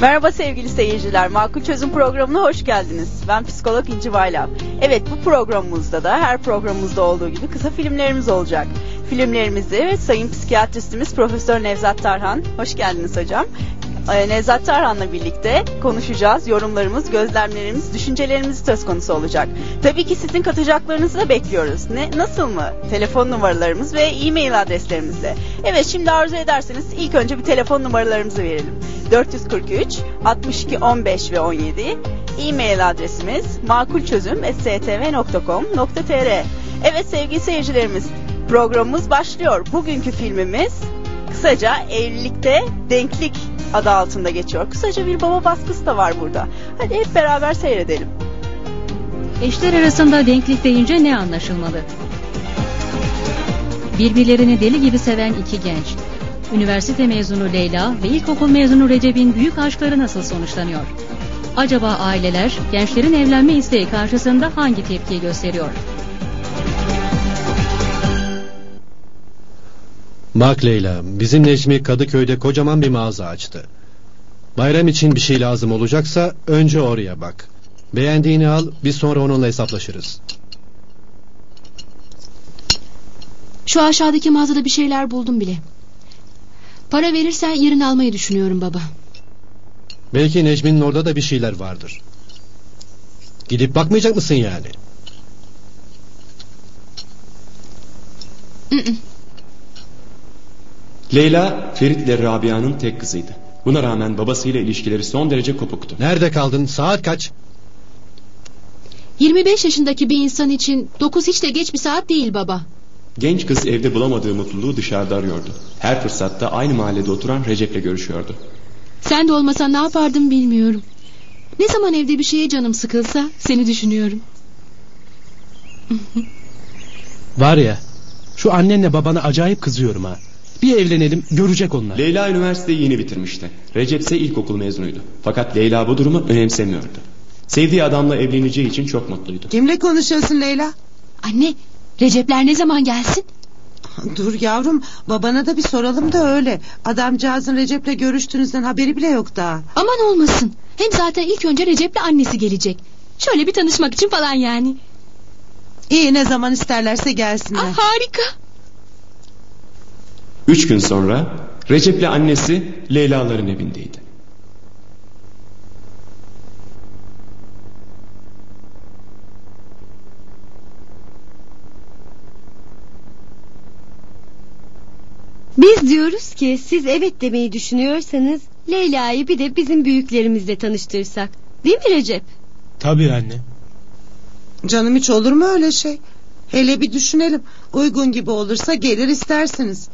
Merhaba sevgili seyirciler. Makul Çözüm programına hoş geldiniz. Ben psikolog İnci Baylam. Evet bu programımızda da her programımızda olduğu gibi kısa filmlerimiz olacak. Filmlerimizi Sayın Psikiyatristimiz Profesör Nevzat Tarhan. Hoş geldiniz hocam. Ee, Nevzat Tarhan'la birlikte konuşacağız. Yorumlarımız, gözlemlerimiz, düşüncelerimiz söz konusu olacak. Tabii ki sizin katacaklarınızı da bekliyoruz. Ne, nasıl mı? Telefon numaralarımız ve e-mail adreslerimizle. Evet şimdi arzu ederseniz ilk önce bir telefon numaralarımızı verelim. 443 62 15 ve 17 e-mail adresimiz makulçözüm.stv.com.tr Evet sevgili seyircilerimiz programımız başlıyor. Bugünkü filmimiz kısaca evlilikte denklik adı altında geçiyor. Kısaca bir baba baskısı da var burada. Hadi hep beraber seyredelim. Eşler arasında denklik deyince ne anlaşılmalı? Birbirlerini deli gibi seven iki genç. Üniversite mezunu Leyla ve ilkokul mezunu Recep'in büyük aşkları nasıl sonuçlanıyor? Acaba aileler gençlerin evlenme isteği karşısında hangi tepkiyi gösteriyor? Bak Leyla, bizim Necmi Kadıköy'de kocaman bir mağaza açtı. Bayram için bir şey lazım olacaksa önce oraya bak. Beğendiğini al, biz sonra onunla hesaplaşırız. Şu aşağıdaki mağazada bir şeyler buldum bile. Para verirsen yarın almayı düşünüyorum baba. Belki Necmi'nin orada da bir şeyler vardır. Gidip bakmayacak mısın yani? Hı hı. Leyla, Ferit ile Rabia'nın tek kızıydı. Buna rağmen babasıyla ilişkileri son derece kopuktu. Nerede kaldın? Saat kaç? 25 yaşındaki bir insan için 9 hiç de geç bir saat değil baba. Genç kız evde bulamadığı mutluluğu dışarıda arıyordu. Her fırsatta aynı mahallede oturan Recep'le görüşüyordu. Sen de olmasan ne yapardım bilmiyorum. Ne zaman evde bir şeye canım sıkılsa seni düşünüyorum. Var ya şu annenle babana acayip kızıyorum ha. Bir evlenelim görecek onlar. Leyla üniversiteyi yeni bitirmişti. Recep ise ilkokul mezunuydu. Fakat Leyla bu durumu önemsemiyordu. Sevdiği adamla evleneceği için çok mutluydu. Kimle konuşuyorsun Leyla? Anne Recepler ne zaman gelsin? Dur yavrum babana da bir soralım da öyle. Adamcağızın Recep'le görüştüğünüzden haberi bile yok daha. Aman olmasın. Hem zaten ilk önce Recep'le annesi gelecek. Şöyle bir tanışmak için falan yani. İyi ne zaman isterlerse gelsinler. Ah, harika. Üç gün sonra Recep'le annesi Leyla'ların evindeydi. Biz diyoruz ki siz evet demeyi düşünüyorsanız Leyla'yı bir de bizim büyüklerimizle tanıştırsak. Değil mi Recep? Tabii anne. Canım hiç olur mu öyle şey? Hele bir düşünelim. Uygun gibi olursa gelir istersiniz.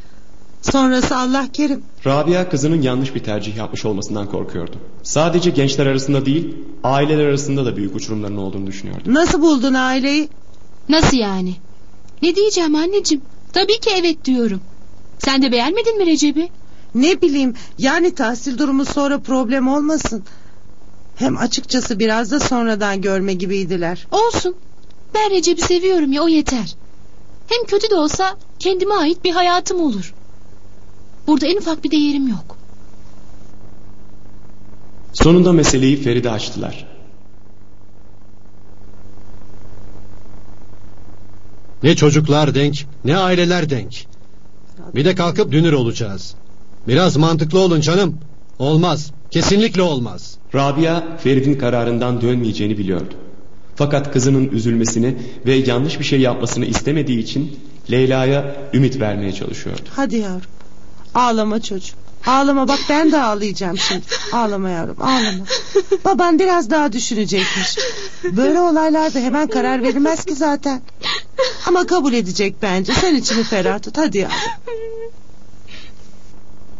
Sonrası Allah kerim. Rabia kızının yanlış bir tercih yapmış olmasından korkuyordu. Sadece gençler arasında değil, aileler arasında da büyük uçurumların olduğunu düşünüyordu. Nasıl buldun aileyi? Nasıl yani? Ne diyeceğim anneciğim? Tabii ki evet diyorum. Sen de beğenmedin mi Recep'i? Ne bileyim yani tahsil durumu sonra problem olmasın. Hem açıkçası biraz da sonradan görme gibiydiler. Olsun. Ben Recep'i seviyorum ya o yeter. Hem kötü de olsa kendime ait bir hayatım olur. Burada en ufak bir değerim yok. Sonunda meseleyi Feride açtılar. Ne çocuklar denk, ne aileler denk. Bir de kalkıp dünür olacağız. Biraz mantıklı olun canım. Olmaz, kesinlikle olmaz. Rabia Ferit'in kararından dönmeyeceğini biliyordu. Fakat kızının üzülmesini ve yanlış bir şey yapmasını istemediği için Leyla'ya ümit vermeye çalışıyordu. Hadi yavrum. Ağlama çocuğum. Ağlama bak ben de ağlayacağım şimdi. Ağlama yavrum ağlama. Baban biraz daha düşünecekmiş. Böyle olaylarda hemen karar verilmez ki zaten. Ama kabul edecek bence. Sen içini ferah tut hadi yavrum.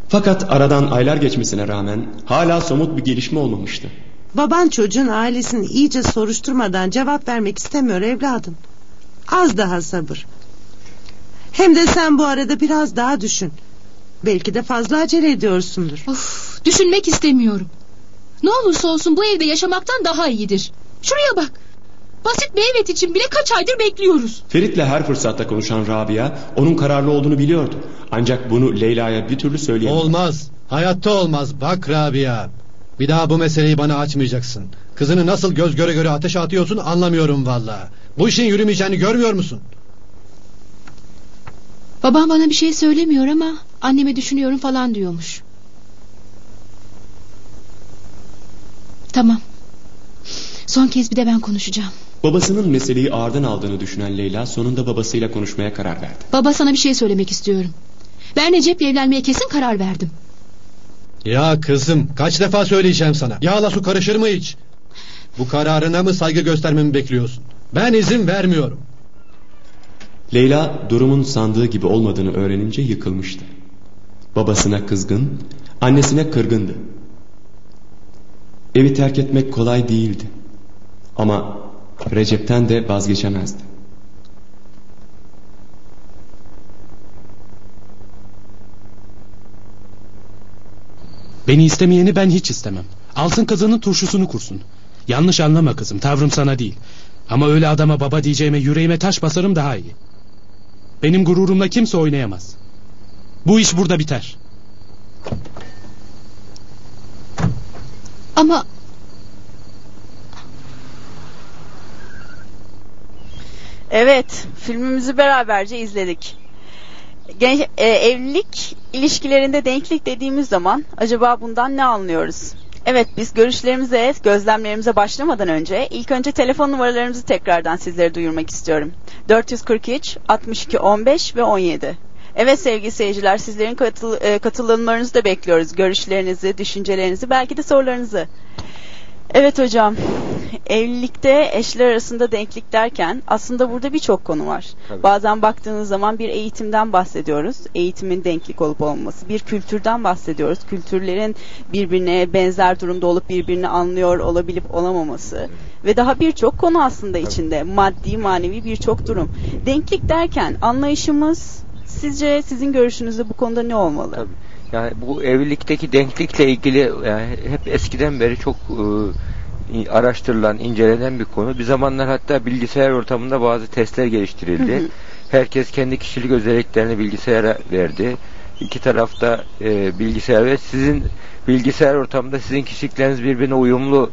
Fakat aradan aylar geçmesine rağmen hala somut bir gelişme olmamıştı. Baban çocuğun ailesini iyice soruşturmadan cevap vermek istemiyor evladım. Az daha sabır. Hem de sen bu arada biraz daha düşün. Belki de fazla acele ediyorsundur. Of, düşünmek istemiyorum. Ne olursa olsun bu evde yaşamaktan daha iyidir. Şuraya bak. Basit bir evet için bile kaç aydır bekliyoruz. Ferit'le her fırsatta konuşan Rabia onun kararlı olduğunu biliyordu. Ancak bunu Leyla'ya bir türlü söyleyemedi. Olmaz, hayatta olmaz. Bak Rabia. Bir daha bu meseleyi bana açmayacaksın. Kızını nasıl göz göre göre ateşe atıyorsun anlamıyorum valla. Bu işin yürümeyeceğini görmüyor musun? Babam bana bir şey söylemiyor ama anneme düşünüyorum falan diyormuş. Tamam. Son kez bir de ben konuşacağım. Babasının meseleyi ağırdan aldığını düşünen Leyla sonunda babasıyla konuşmaya karar verdi. Baba sana bir şey söylemek istiyorum. Ben Recep'le evlenmeye kesin karar verdim. Ya kızım kaç defa söyleyeceğim sana. Yağla su karışır mı hiç? Bu kararına mı saygı göstermemi bekliyorsun? Ben izin vermiyorum. Leyla durumun sandığı gibi olmadığını öğrenince yıkılmıştı. Babasına kızgın, annesine kırgındı. Evi terk etmek kolay değildi. Ama Recep'ten de vazgeçemezdi. Beni istemeyeni ben hiç istemem. Alsın kızının turşusunu kursun. Yanlış anlama kızım tavrım sana değil. Ama öyle adama baba diyeceğime yüreğime taş basarım daha iyi. Benim gururumla kimse oynayamaz. Bu iş burada biter. Ama Evet, filmimizi beraberce izledik. Genç, e, evlilik ilişkilerinde denklik dediğimiz zaman acaba bundan ne anlıyoruz? Evet biz görüşlerimize, gözlemlerimize başlamadan önce ilk önce telefon numaralarımızı tekrardan sizlere duyurmak istiyorum. 443 62 15 ve 17. Evet sevgili seyirciler sizlerin katıl, e, katılımlarınızı da bekliyoruz. Görüşlerinizi, düşüncelerinizi, belki de sorularınızı. Evet hocam. Evlilikte eşler arasında denklik derken aslında burada birçok konu var. Tabii. Bazen baktığınız zaman bir eğitimden bahsediyoruz. Eğitimin denklik olup olmaması. Bir kültürden bahsediyoruz. Kültürlerin birbirine benzer durumda olup birbirini anlıyor olabilip olamaması. Ve daha birçok konu aslında içinde. Maddi, manevi birçok durum. Denklik derken anlayışımız sizce sizin görüşünüzde bu konuda ne olmalı? Tabii. Yani bu evlilikteki denklikle ilgili yani hep eskiden beri çok e, araştırılan, incelenen bir konu. Bir zamanlar hatta bilgisayar ortamında bazı testler geliştirildi. Hı hı. Herkes kendi kişilik özelliklerini bilgisayara verdi. İki tarafta e, bilgisayar ve sizin bilgisayar ortamında sizin kişilikleriniz birbirine uyumlu.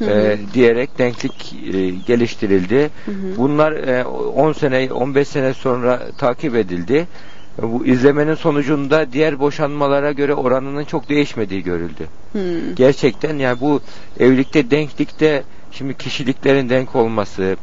E, diyerek denklik e, geliştirildi. Hı hı. Bunlar e, 10 sene, 15 sene sonra takip edildi. Bu izlemenin sonucunda diğer boşanmalara göre oranının çok değişmediği görüldü. Hmm. Gerçekten yani bu evlilikte denklikte şimdi kişiliklerin denk olması,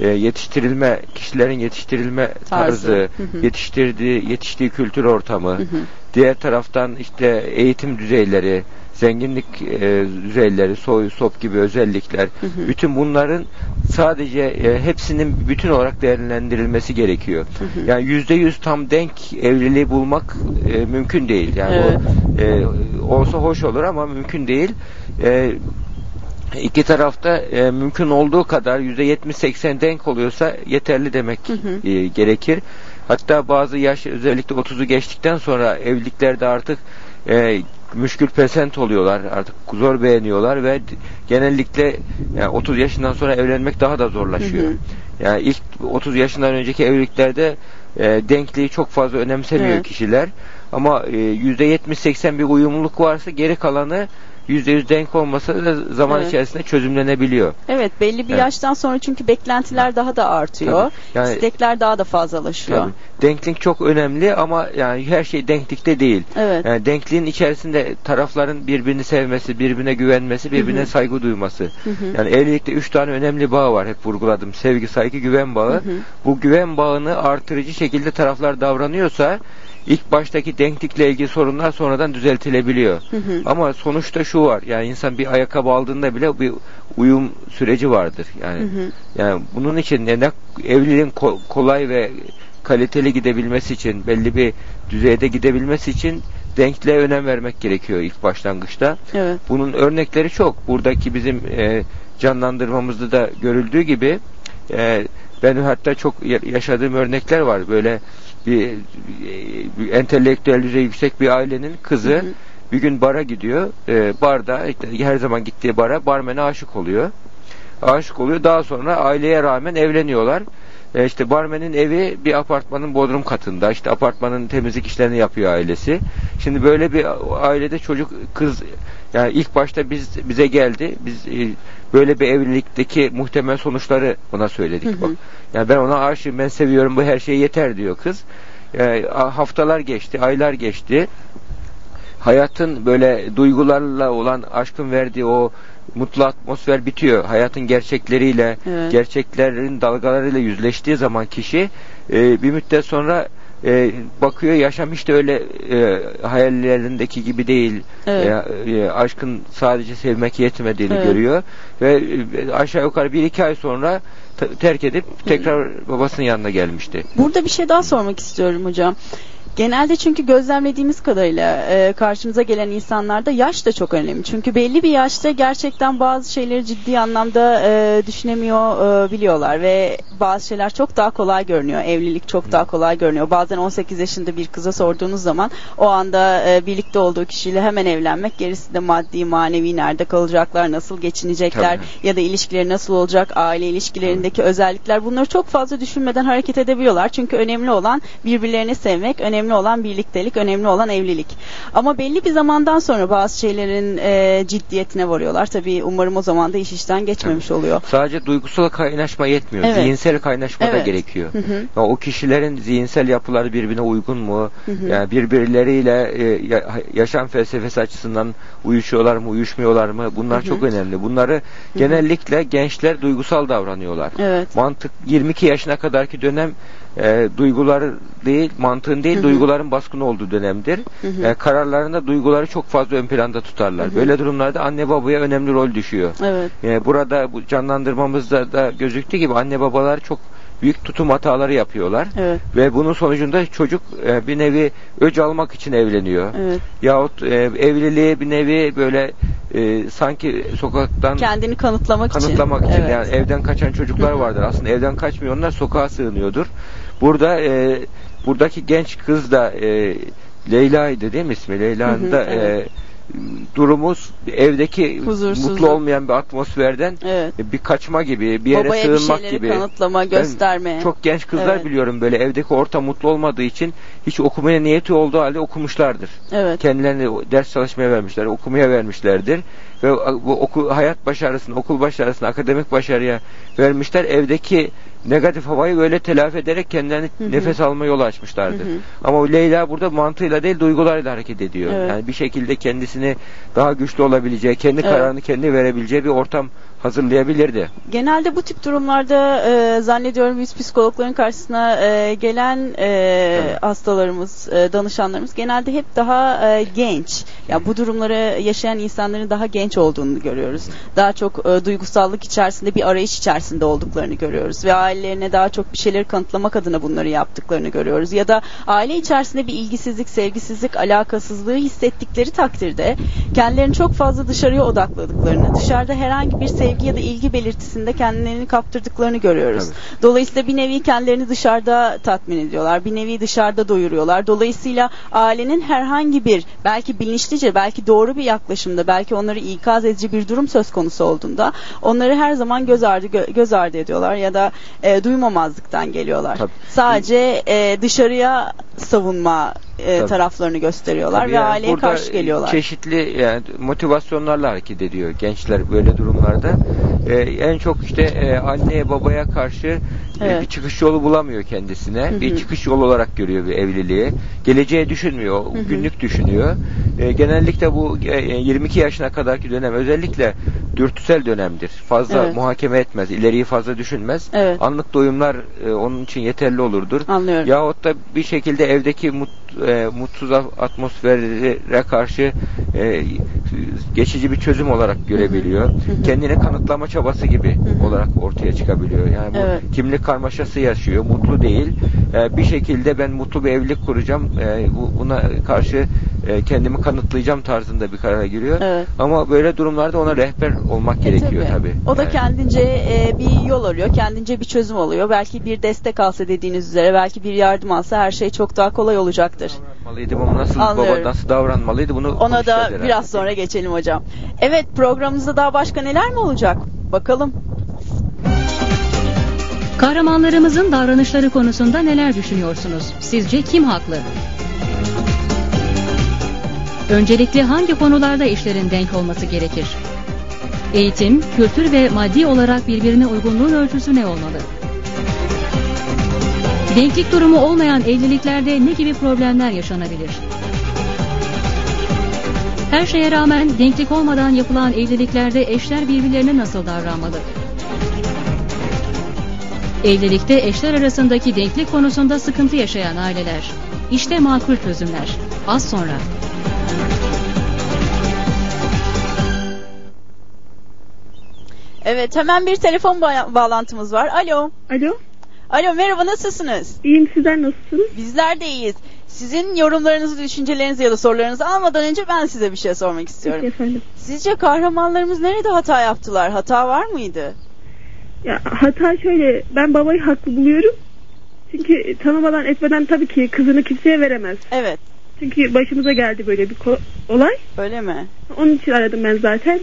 e, yetiştirilme, kişilerin yetiştirilme Tarzı. tarzı, Hı hı. yetiştirdiği, yetiştiği kültür ortamı, Hı hı. diğer taraftan işte eğitim düzeyleri, zenginlik e, düzeyleri, soy, sop gibi özellikler, Hı hı. bütün bunların sadece e, hepsinin bütün olarak değerlendirilmesi gerekiyor. Hı hı. Yani yüzde yüz tam denk evliliği bulmak e, mümkün değil. Yani Evet. o e, olsa hoş olur ama mümkün değil. E, iki tarafta e, mümkün olduğu kadar yüzde yetmiş seksen denk oluyorsa yeterli demek Hı hı. e, gerekir. Hatta bazı yaş özellikle 30'u geçtikten sonra evliliklerde artık e, müşkül pesent oluyorlar. Artık zor beğeniyorlar ve genellikle yani 30 yaşından sonra evlenmek daha da zorlaşıyor. Hı hı. Yani ilk 30 yaşından önceki evliliklerde e, denkliği çok fazla önemsemiyor Evet. kişiler. Ama e, %70-80 bir uyumluluk varsa geri kalanı %100 denk olmasa da zaman Evet. içerisinde çözümlenebiliyor. Evet belli bir Evet. yaştan sonra çünkü beklentiler daha da artıyor. Tabii. Yani- İstekler daha da fazlalaşıyor. Tabii. Denklik çok önemli ama yani her şey denklikte değil. Evet. Yani denkliğin içerisinde tarafların birbirini sevmesi, birbirine güvenmesi, birbirine Hı hı. saygı duyması. Hı hı. Yani evlilikte üç tane önemli bağ var hep vurguladım. Sevgi, saygı, güven bağı. Hı hı. Bu güven bağını artırıcı şekilde taraflar davranıyorsa ilk baştaki denklikle ilgili sorunlar sonradan düzeltilebiliyor. Hı hı. Ama sonuçta şu var. Yani insan bir ayakkabı aldığında bile bir uyum süreci vardır. Yani Hı hı. yani bunun için ne evliliğin ko- kolay ve kaliteli gidebilmesi için, belli bir düzeyde gidebilmesi için denkliğe önem vermek gerekiyor ilk başlangıçta. Evet. Bunun örnekleri çok. Buradaki bizim e, canlandırmamızda da görüldüğü gibi e, ben hatta çok ya- yaşadığım örnekler var. Böyle bir, bir entelektüel düzey yüksek bir ailenin kızı Hı hı. bir gün bara gidiyor. E, barda işte her zaman gittiği bara barmene aşık oluyor. Aşık oluyor. Daha sonra aileye rağmen evleniyorlar. E, işte barmenin evi bir apartmanın bodrum katında. İşte apartmanın temizlik işlerini yapıyor ailesi. Şimdi böyle bir ailede çocuk kız yani ilk başta biz bize geldi. Biz e, böyle bir evlilikteki muhtemel sonuçları ona söyledik. Hı hı. Bak. Yani ben ona aşığım, ben seviyorum, bu her şey yeter diyor kız. E, haftalar geçti, aylar geçti. Hayatın böyle duygularla olan aşkın verdiği o mutlu atmosfer bitiyor. Hayatın gerçekleriyle, Evet. gerçeklerin dalgalarıyla yüzleştiği zaman kişi e, bir müddet sonra e, bakıyor yaşam hiç de öyle e, hayallerindeki gibi değil. Evet. E, e, aşkın sadece sevmek yetmediğini Evet. görüyor ve e, aşağı yukarı bir iki ay sonra te- terk edip tekrar babasının yanına gelmişti. Burada bir şey daha sormak istiyorum hocam. Genelde çünkü gözlemlediğimiz kadarıyla e, karşımıza gelen insanlarda yaş da çok önemli. Çünkü belli bir yaşta gerçekten bazı şeyleri ciddi anlamda e, düşünemiyor e, biliyorlar ve bazı şeyler çok daha kolay görünüyor. Evlilik çok daha kolay görünüyor. Bazen 18 yaşında bir kıza sorduğunuz zaman o anda e, birlikte olduğu kişiyle hemen evlenmek, gerisi de maddi, manevi nerede kalacaklar, nasıl geçinecekler Tabii. ya da ilişkileri nasıl olacak, aile ilişkilerindeki özellikler bunları çok fazla düşünmeden hareket edebiliyorlar. Çünkü önemli olan birbirlerini sevmek, önemli olan birliktelik, önemli olan evlilik. Ama belli bir zamandan sonra bazı şeylerin e, ciddiyetine varıyorlar. Tabii umarım o zaman da iş işten geçmemiş oluyor. Sadece duygusal kaynaşma yetmiyor. Evet. Zihinsel kaynaşma da Evet. gerekiyor. Hı hı. Ya o kişilerin zihinsel yapıları birbirine uygun mu? Hı hı. Yani birbirleriyle e, ya- yaşam felsefesi açısından uyuşuyorlar mı, uyuşmuyorlar mı? Bunlar Hı hı. çok önemli. Bunları genellikle gençler duygusal davranıyorlar. Evet. Mantık 22 yaşına kadarki dönem e, duyguları değil, mantığın değil, Hı hı. duyguların baskın olduğu dönemdir. Hı hı. E, kararlarında duyguları çok fazla ön planda tutarlar. Hı hı. Böyle durumlarda anne babaya önemli rol düşüyor. Evet. E, burada bu canlandırmamızda da gözüktüğü gibi anne babalar çok büyük tutum hataları yapıyorlar. Evet. Ve bunun sonucunda çocuk e, bir nevi öc almak için evleniyor. Evet. Yahut e, evliliği bir nevi böyle e, sanki sokaktan Kendini kanıtlamak, kanıtlamak için. için Evet. yani evden kaçan çocuklar vardır. Aslında evden kaçmıyor onlar sokağa sığınıyordur. Burada e, buradaki genç kız da e, Leyla'ydı değil mi ismi? Leyla'nın da evet. e, durumuz evdeki mutlu olmayan bir atmosferden Evet. e, bir kaçma gibi, bir yere Babaya bir sığınmak şeyleri gibi. kanıtlama, gösterme. Ben çok genç kızlar Evet. biliyorum böyle evdeki ortam mutlu olmadığı için hiç okumaya niyeti olduğu halde okumuşlardır. Evet. Kendilerini ders çalışmaya vermişler, okumaya vermişlerdir ve bu oku, hayat başarısını, okul başarısını, akademik başarıya vermişler. Evdeki negatif havayı böyle telafi ederek kendilerini Hı hı. nefes alma yolu açmışlardır. Hı hı. Ama Leyla burada mantığıyla değil duygularıyla hareket ediyor. Evet. Yani bir şekilde kendisini daha güçlü olabileceği, kendi Evet. kararını kendi verebileceği bir ortam hazırlayabilirdi. Genelde bu tip durumlarda e, zannediyorum biz psikologların karşısına e, gelen e, Evet. hastalarımız, e, danışanlarımız genelde hep daha e, genç. Ya bu durumları yaşayan insanların daha genç olduğunu görüyoruz. Daha çok e, duygusallık içerisinde bir arayış içerisinde olduklarını görüyoruz ve ailelerine daha çok bir şeyleri kanıtlamak adına bunları yaptıklarını görüyoruz. Ya da aile içerisinde bir ilgisizlik, sevgisizlik, alakasızlığı hissettikleri takdirde kendilerini çok fazla dışarıya odakladıklarını, dışarıda herhangi bir sevgi ya da ilgi belirtisinde kendilerini kaptırdıklarını görüyoruz. Tabii. Dolayısıyla bir nevi kendilerini dışarıda tatmin ediyorlar. Bir nevi dışarıda doyuruyorlar. Dolayısıyla ailenin herhangi bir belki bilinçlice, belki doğru bir yaklaşımda, belki onları ikaz edici bir durum söz konusu olduğunda onları her zaman göz ardı gö- göz ardı ediyorlar ya da e, duymamazlıktan geliyorlar. Tabii. Sadece e, dışarıya savunma e, taraflarını gösteriyorlar Tabii ve yani aileye karşı geliyorlar. Çeşitli yani motivasyonlarla hareket ediyor gençler böyle durumlarda. Ee, en çok işte e, anneye babaya karşı e, Evet. bir çıkış yolu bulamıyor kendisine. Hı hı. Bir çıkış yolu olarak görüyor bir evliliği. Geleceği düşünmüyor, hı. günlük düşünüyor. E, genellikle bu e, 22 yaşına kadarki dönem özellikle dürtüsel dönemdir. Fazla Evet. muhakeme etmez, ileriyi fazla düşünmez. Evet. Anlık doyumlar e, onun için yeterli olurdur. Anlıyorum. Yahut da bir şekilde evdeki mut, e, mutsuz atmosfere karşı e, geçici bir çözüm olarak görebiliyor. Hı hı. Kendini kanıtlama çabası gibi Hı hı. olarak ortaya çıkabiliyor. Yani bu Evet. kimlik karmaşası yaşıyor, mutlu değil. E, bir şekilde ben mutlu bir evlilik kuracağım, e, bu, buna karşı e, kendimi kanıtlayacağım tarzında bir karara giriyor. Evet. Ama böyle durumlarda ona rehber olmak gerekiyor E, tabii. O da Yani. kendince e, bir yol arıyor, kendince bir çözüm oluyor. Belki bir destek alsa dediğiniz üzere, belki bir yardım alsa her şey çok daha kolay olacaktır. davranmalıydı, bunu nasıl Anlıyorum. baba nasıl davranmalıydı bunu Ona da herhalde. biraz sonra geçelim hocam. Evet programımızda daha başka neler mi olacak? Bakalım. Kahramanlarımızın davranışları konusunda neler düşünüyorsunuz? Sizce kim haklı? Öncelikle hangi konularda işlerin denk olması gerekir? Eğitim, kültür ve maddi olarak birbirine uygunluğun ölçüsü ne olmalı? Denklik durumu olmayan evliliklerde ne gibi problemler yaşanabilir? Her şeye rağmen denklik olmadan yapılan evliliklerde eşler birbirlerine nasıl davranmalı? Evlilikte eşler arasındaki denklik konusunda sıkıntı yaşayan aileler. İşte makul çözümler. Az sonra. Evet hemen bir telefon ba- bağlantımız var. Alo. Alo. Alo merhaba nasılsınız? İyiyim sizler nasılsınız? Bizler de iyiyiz. Sizin yorumlarınızı, düşüncelerinizi ya da sorularınızı almadan önce ben size bir şey sormak istiyorum. Peki efendim. Sizce kahramanlarımız nerede hata yaptılar? Hata var mıydı? Ya hata şöyle ben babayı haklı buluyorum. Çünkü tanımadan etmeden tabii ki kızını kimseye veremez. Evet. Çünkü başımıza geldi böyle bir olay. Öyle mi? Onun için aradım ben zaten.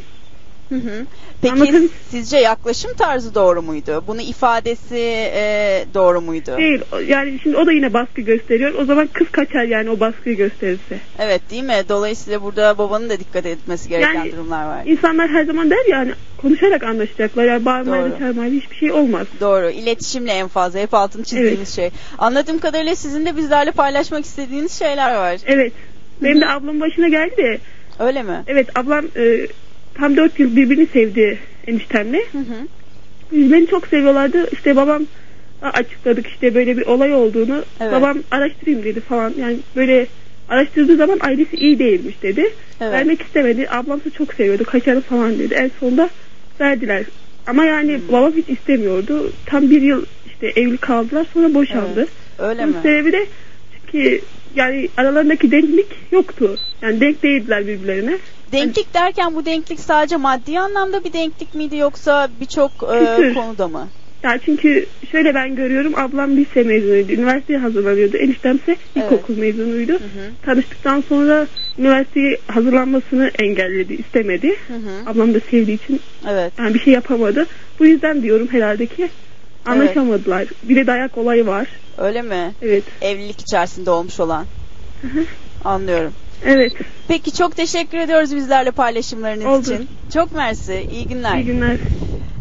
Hı hı. Peki Anlatabilir- sizce yaklaşım tarzı doğru muydu? Bunu ifadesi e, doğru muydu? Değil yani şimdi o da yine baskı gösteriyor. O zaman kız kaçar yani o baskıyı gösterirse. Evet değil mi? Dolayısıyla burada babanın da dikkat etmesi gereken Yani durumlar var. İnsanlar her zaman der yani konuşarak anlaşacaklar. Yani bağırmayla çağırmayla hiçbir şey olmaz. Doğru. İletişimle en fazla hep altını çizdiğimiz şey. Anladığım kadarıyla sizin de bizlerle paylaşmak istediğiniz şeyler var. Evet. Benim de ablamın başına geldi de. Öyle mi? Evet ablam e, tam dört yıl birbirini sevdi eniştemle. Hı hı. Birbirlerini çok seviyorlardı. İşte babam açıkladık işte böyle bir olay olduğunu. Evet. Babam araştırayım dedi falan. Yani böyle araştırdığı zaman ailesi iyi değilmiş dedi. Evet. Vermek istemedi. Ablam da çok seviyordu. Kaçarı falan dedi. En sonunda verdiler. Ama yani Hmm. babam hiç istemiyordu. Tam bir yıl işte evli kaldılar sonra boşandı. Evet. Öyle Bunun mi? sebebi de çünkü yani aralarındaki denklik yoktu. Yani denk değildiler birbirlerine. Denklik derken bu denklik sadece maddi anlamda bir denklik miydi yoksa birçok e, konuda mı? Yani çünkü şöyle ben görüyorum ablam lise mezunuydu. Üniversiteye hazırlanıyordu. Eniştemse Evet. ilkokul mezunuydu. Hı hı. Tanıştıktan sonra üniversiteye hazırlanmasını engelledi, istemedi. Hı hı. Ablam da sevdiği için Evet. yani bir şey yapamadı. Bu yüzden diyorum herhalde ki anlaşamadılar. Bir de dayak olayı var. Öyle mi? Evet. Evlilik içerisinde olmuş olan. Anlıyorum. Evet. Peki çok teşekkür ediyoruz bizlerle paylaşımlarınız Oldu. için. Çok mersi. İyi günler. İyi günler.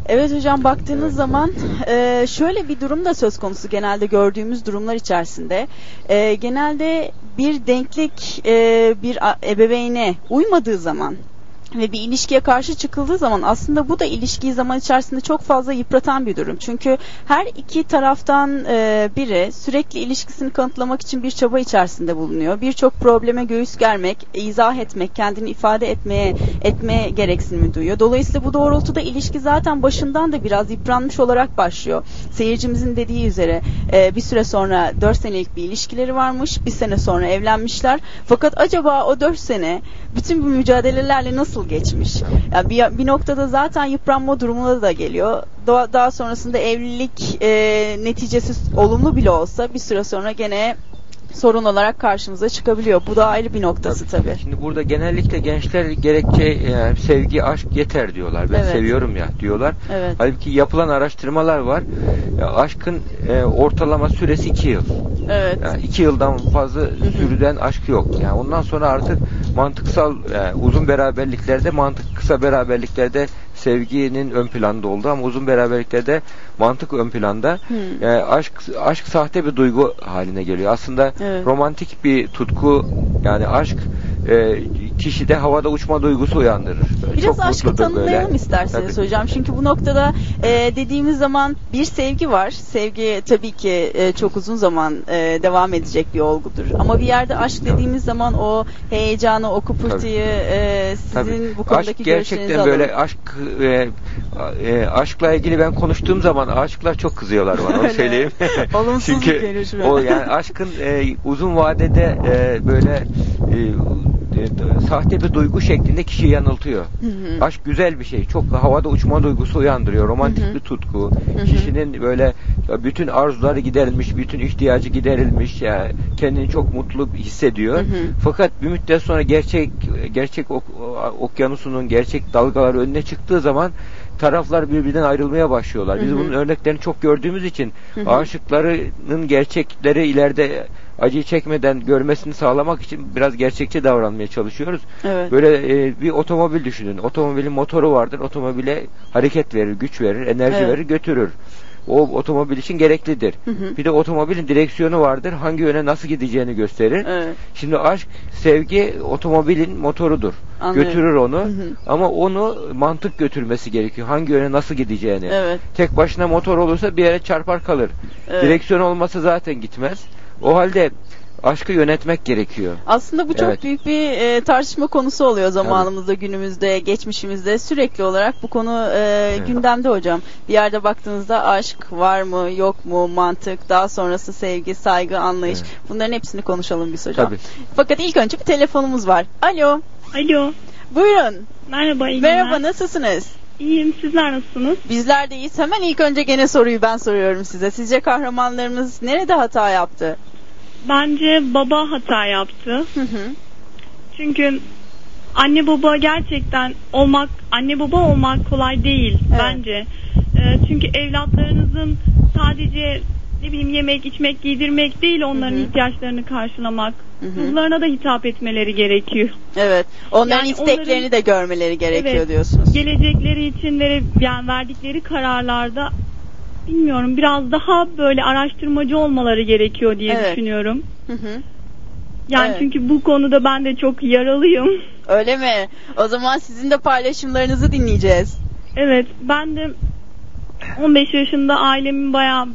Evet hocam baktığınız zaman e, şöyle bir durum da söz konusu genelde gördüğümüz durumlar içerisinde. E, genelde bir denklik e, bir ebeveyne uymadığı zaman ve bir ilişkiye karşı çıkıldığı zaman aslında bu da ilişkiyi zaman içerisinde çok fazla yıpratan bir durum. Çünkü her iki taraftan e, biri sürekli ilişkisini kanıtlamak için bir çaba içerisinde bulunuyor. Birçok probleme göğüs germek, izah etmek, kendini ifade etmeye etmeye gereksinimi duyuyor. Dolayısıyla bu doğrultuda ilişki zaten başından da biraz yıpranmış olarak başlıyor. Seyircimizin dediği üzere e, bir süre sonra 4 senelik bir ilişkileri varmış. Bir sene sonra evlenmişler. Fakat acaba o 4 sene bütün bu mücadelelerle nasıl geçmiş? Yani bir, bir noktada zaten yıpranma durumuna da geliyor. Daha, daha sonrasında evlilik e, neticesi olumlu bile olsa bir süre sonra gene sorun olarak karşımıza çıkabiliyor. Bu da ayrı bir noktası tabii. Şimdi burada genellikle gençler gerekçe e, sevgi, aşk yeter diyorlar. Ben Evet. seviyorum ya diyorlar. Evet. Halbuki yapılan araştırmalar var. Ya, aşkın e, ortalama süresi 2 yıl. Evet. Yani iki yıldan fazla sürüden aşk yok. Yani ondan sonra artık mantıksal e, uzun beraberliklerde mantık kısa beraberliklerde sevginin ön planda oldu ama uzun beraberliklerde mantık ön planda. Hmm. Yani aşk aşk sahte bir duygu haline geliyor. Aslında Evet. romantik bir tutku yani aşk e, kişide havada uçma duygusu uyandırır. Böyle Biraz çok aşkı tanımlayalım böyle. isterseniz Tabii. hocam. Çünkü bu noktada e, dediğimiz zaman bir sevgi var. Sevgi tabii ki e, çok uzun zaman e, devam edecek bir olgudur. Ama bir yerde aşk dediğimiz zaman o heyecanı, o kupurtuyu e, sizin Tabii. bu konudaki aşk gerçekten alalım. böyle aşk e, e, aşkla ilgili ben konuştuğum zaman aşıklar çok kızıyorlar bana onu Öyle. söyleyeyim. Olumsuz Çünkü o yani aşkın e, uzun vadede e, böyle e, sahte bir duygu şeklinde kişiyi yanıltıyor. Hı hı. Aşk güzel bir şey. Çok havada uçma duygusu uyandırıyor. Romantik Hı hı. bir tutku. hı. Kişinin böyle bütün arzuları giderilmiş, bütün ihtiyacı giderilmiş. Yani kendini çok mutlu hissediyor. Hı hı. Fakat bir müddet sonra gerçek gerçek ok- okyanusunun gerçek dalgaları önüne çıktığı zaman taraflar birbirinden ayrılmaya başlıyorlar. Biz Hı hı. bunun örneklerini çok gördüğümüz için Hı hı. aşıklarının gerçekleri ileride acıyı çekmeden görmesini sağlamak için biraz gerçekçi davranmaya çalışıyoruz. Evet. Böyle e, bir otomobil düşünün. Otomobilin motoru vardır. Otomobile hareket verir, güç verir, enerji Evet. verir, götürür. O otomobil için gereklidir. Hı hı. Bir de otomobilin direksiyonu vardır. Hangi yöne nasıl gideceğini gösterir. Evet. Şimdi aşk, sevgi otomobilin motorudur. Anlıyorum. Götürür onu. Hı hı. Ama onu mantık götürmesi gerekiyor. Hangi yöne nasıl gideceğini. Evet. Tek başına motor olursa bir yere çarpar kalır. Evet. Direksiyon olmasa zaten gitmez. O halde aşkı yönetmek gerekiyor. Aslında bu çok Evet. büyük bir e, tartışma konusu oluyor zamanımızda, günümüzde, geçmişimizde. Sürekli olarak bu konu e, gündemde hocam. Bir yerde baktığınızda aşk var mı, yok mu, mantık, daha sonrası sevgi, saygı, anlayış. Evet. Bunların hepsini konuşalım biz hocam. Tabii. Fakat ilk önce bir telefonumuz var. Alo. Alo. Buyurun. Merhaba iyi Merhaba, günler. nasılsınız? İyiyim sizler nasılsınız? Bizler de iyiyiz. Hemen ilk önce gene soruyu ben soruyorum size. Sizce kahramanlarımız nerede hata yaptı? Bence baba hata yaptı. Hı hı. Çünkü anne baba gerçekten olmak, anne baba olmak kolay değil Evet. bence. Ee, çünkü evlatlarınızın sadece ne bileyim yemek, içmek, giydirmek değil onların Hı hı. ihtiyaçlarını karşılamak. Kızlarına da hitap etmeleri gerekiyor. Evet. Onların Yani isteklerini onların- de görmeleri gerekiyor Evet. diyorsunuz. Gelecekleri için vere, yani verdikleri kararlarda bilmiyorum biraz daha böyle araştırmacı olmaları gerekiyor diye Evet. düşünüyorum. Hı hı. Yani Evet. çünkü bu konuda ben de çok yaralıyım. Öyle mi? O zaman sizin de paylaşımlarınızı dinleyeceğiz. Evet ben de 15 yaşında ailemin bayağı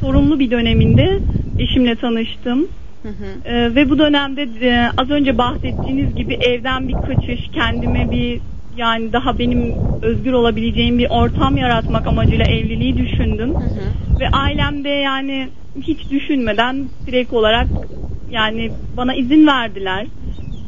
sorumlu bir döneminde eşimle tanıştım. Hı hı. Ee, ve bu dönemde e, az önce bahsettiğiniz gibi evden bir kaçış, kendime bir yani daha benim özgür olabileceğim bir ortam yaratmak amacıyla evliliği düşündüm. Hı hı. Ve ailemde yani hiç düşünmeden direkt olarak yani bana izin verdiler.